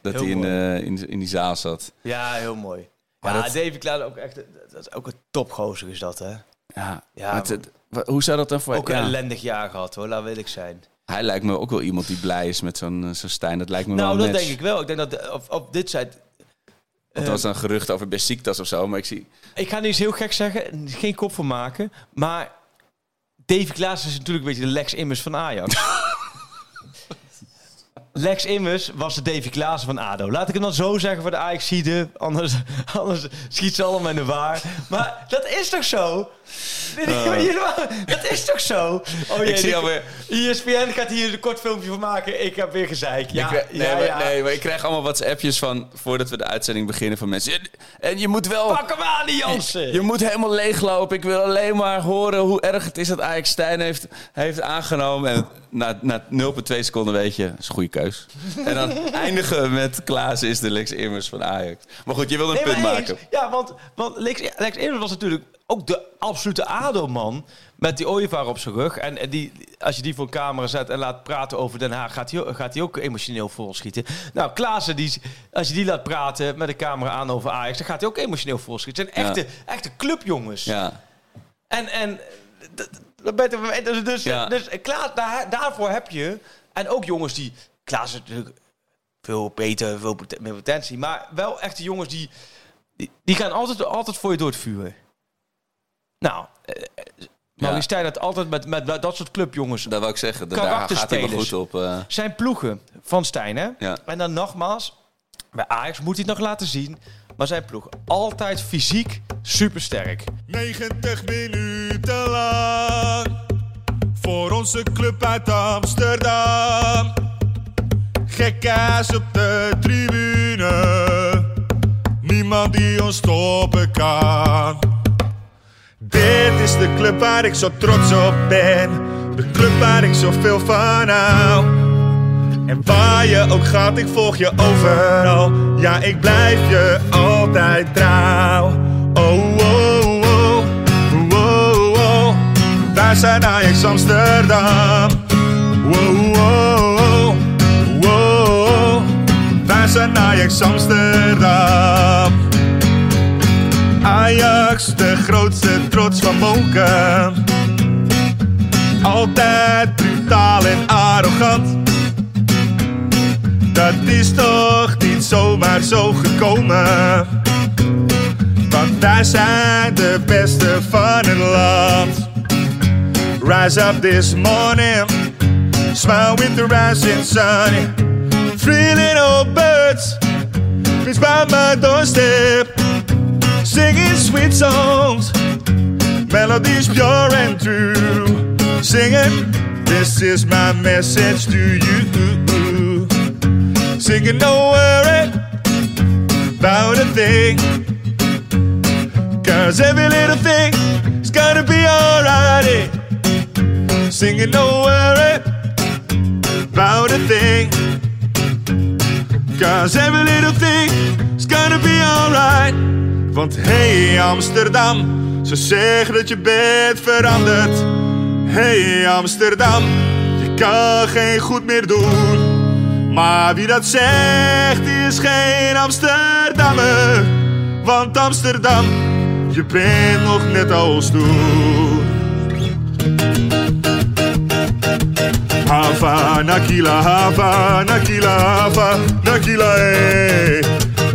Dat Heel hij in, mooi. eh, in, in die zaal zat. Ja, heel mooi. Maar Ja, dat- Davy Klaas ook echt... Dat is ook een topgozer is dat, hè? Ja, Ja, het- het- hoe zou dat dan voor... Ook een ja. ellendig jaar gehad, hoor. Laat wil ik zijn. Hij lijkt me ook wel iemand die blij is met zo'n eh, zo'n Stijn. Dat lijkt me Nou, wel dat een match. denk ik wel. Ik denk dat op, op dit site... Want er was een gerucht over Besiktas of zo, maar ik zie... Ik ga nu eens heel gek zeggen, geen kop van maken, maar Davy Klaas is natuurlijk een beetje de Lex Immers van Ajax. Lex Immers was de Davy Klaas van ADO. Laat ik hem dan zo zeggen voor de Ajaxide, anders, anders schiet ze allemaal in de waar. Maar dat is toch zo? Dat is toch zo? Oh jee, Ik zie alweer- ESPN gaat hier een kort filmpje van maken. Ik heb weer gezeik. Ja, ik, nee, ja, maar, ja. nee, maar ik krijg allemaal WhatsAppjes van... voordat we de uitzending beginnen van mensen... En, je moet wel... Pak hem aan, die Jansen! Je moet helemaal leeglopen. Ik wil alleen maar horen hoe erg het is dat Ajax Stijn heeft, heeft aangenomen. En na, na 0,2 seconden weet je, dat is een goede keus. En dan eindigen we met Klaas is de Lex Immers van Ajax. Maar goed, je wil een Nee, punt maken. Ja, want, want Lex, Lex Immers was natuurlijk ook de absolute ADO-man. Met die ooievaar op zijn rug. En, en die, als je die voor een camera zet en laat praten over Den Haag... gaat hij, ook- gaat ook emotioneel volschieten. Nou, Klaassen, die, als je die laat praten met de camera aan over Ajax... dan gaat hij ook emotioneel volschieten. Het zijn Ja. echte, echte clubjongens. Ja, En, en dus, dus, Ja. dus Klaas, daar, daarvoor heb je... En ook jongens die... Klaas is natuurlijk veel beter, veel meer potentie. Maar wel echte jongens die... Die, die gaan altijd, altijd voor je door het vuur. Nou, eh, Maurice Ja. Stijn had altijd met, met dat soort clubjongens... dat wil ik zeggen. Da- Daar gaat hij goed op. eh. Zijn ploegen van Stijn, hè? Ja. En dan nogmaals, bij Ajax moet hij het nog laten zien. Maar zijn ploeg altijd fysiek supersterk. 90 minuten lang voor onze club uit Amsterdam. Gekkaas op de tribune, niemand die ons stoppen kan. Dit is de club waar ik zo trots op ben, de club waar ik zoveel van hou. En waar je ook gaat, ik volg je overal. Ja, ik blijf je altijd trouw. Oh, oh, oh, oh, oh, oh. Daar zijn Ajax Amsterdam. Wow, wow, wow, wow. Daar zijn Ajax Amsterdam. Ajax, de grootste trots van Monken. Altijd brutaal en arrogant. Dat is toch niet zomaar zo gekomen. Want wij zijn de beste van het land. Rise up this morning, smile with the rising sun. Three little birds, fits by my doorstep, singing sweet songs, melodies pure and true. Singing, this is my message to you. Singing, don't worry about a thing. Cause every little thing is gonna be alright. Singing, don't worry about a thing. Cause every little thing is gonna be alright. Want hey Amsterdam, ze zeggen dat je bent veranderd. Hey Amsterdam, je kan geen goed meer doen. Maar wie dat zegt is geen Amsterdammer. Want Amsterdam, je bent nog net als toen. Hava, Nakila, Hava, Nakila, Hava, Nakila, eh.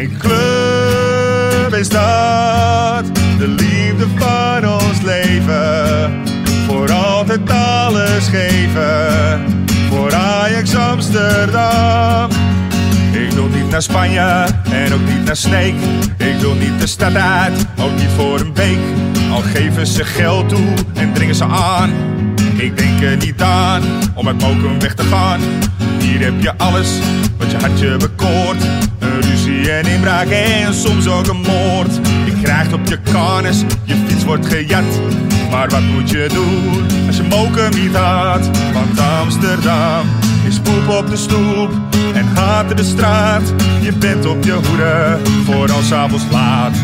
Een club in stad, de liefde van ons leven. Voor altijd alles geven, voor Ajax Amsterdam. Ik wil niet naar Spanje en ook niet naar Sneek. Ik wil niet de stad uit, ook niet voor een week. Al geven ze geld toe en dringen ze aan. Ik denk er niet aan om uit Mokum weg te gaan. Hier heb je alles wat je hartje bekoort. Ruzie en inbraak en soms ook een moord. Je krijgt op je karnes, je fiets wordt gejat. Maar wat moet je doen als je Mokum niet had? Want Amsterdam is poep op de stoep en haat de straat. Je bent op je hoede voor als avonds laat.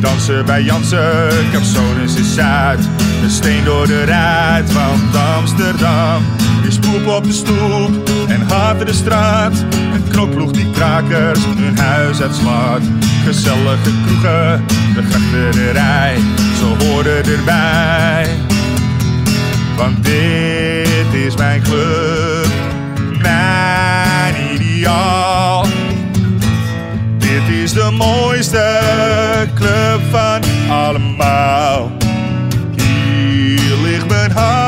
Dansen bij Jansen, Capsones is Zuid. Een steen door de ruit, want Amsterdam is poep op de stoep en haat in de straat. Een knokploeg die krakers hun huis uitslaat. Gezellige kroegen, de grachterij, ze horen erbij. Want dit is mijn club, mijn ideaal. Dit is de mooiste club van allemaal. Hier ligt mijn hart,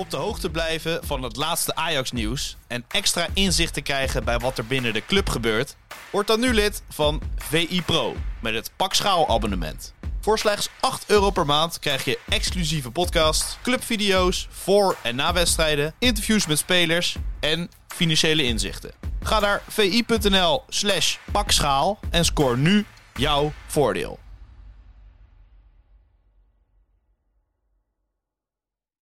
Op de hoogte blijven van het laatste Ajax-nieuws en extra inzicht te krijgen bij wat er binnen de club gebeurt? Word dan nu lid van VI Pro met het Pakschaal-abonnement. Voor slechts 8 euro per maand krijg je exclusieve podcasts, clubvideo's voor en na wedstrijden, interviews met spelers en financiële inzichten. Ga naar vi.nl slash pakschaal en scoor nu jouw voordeel.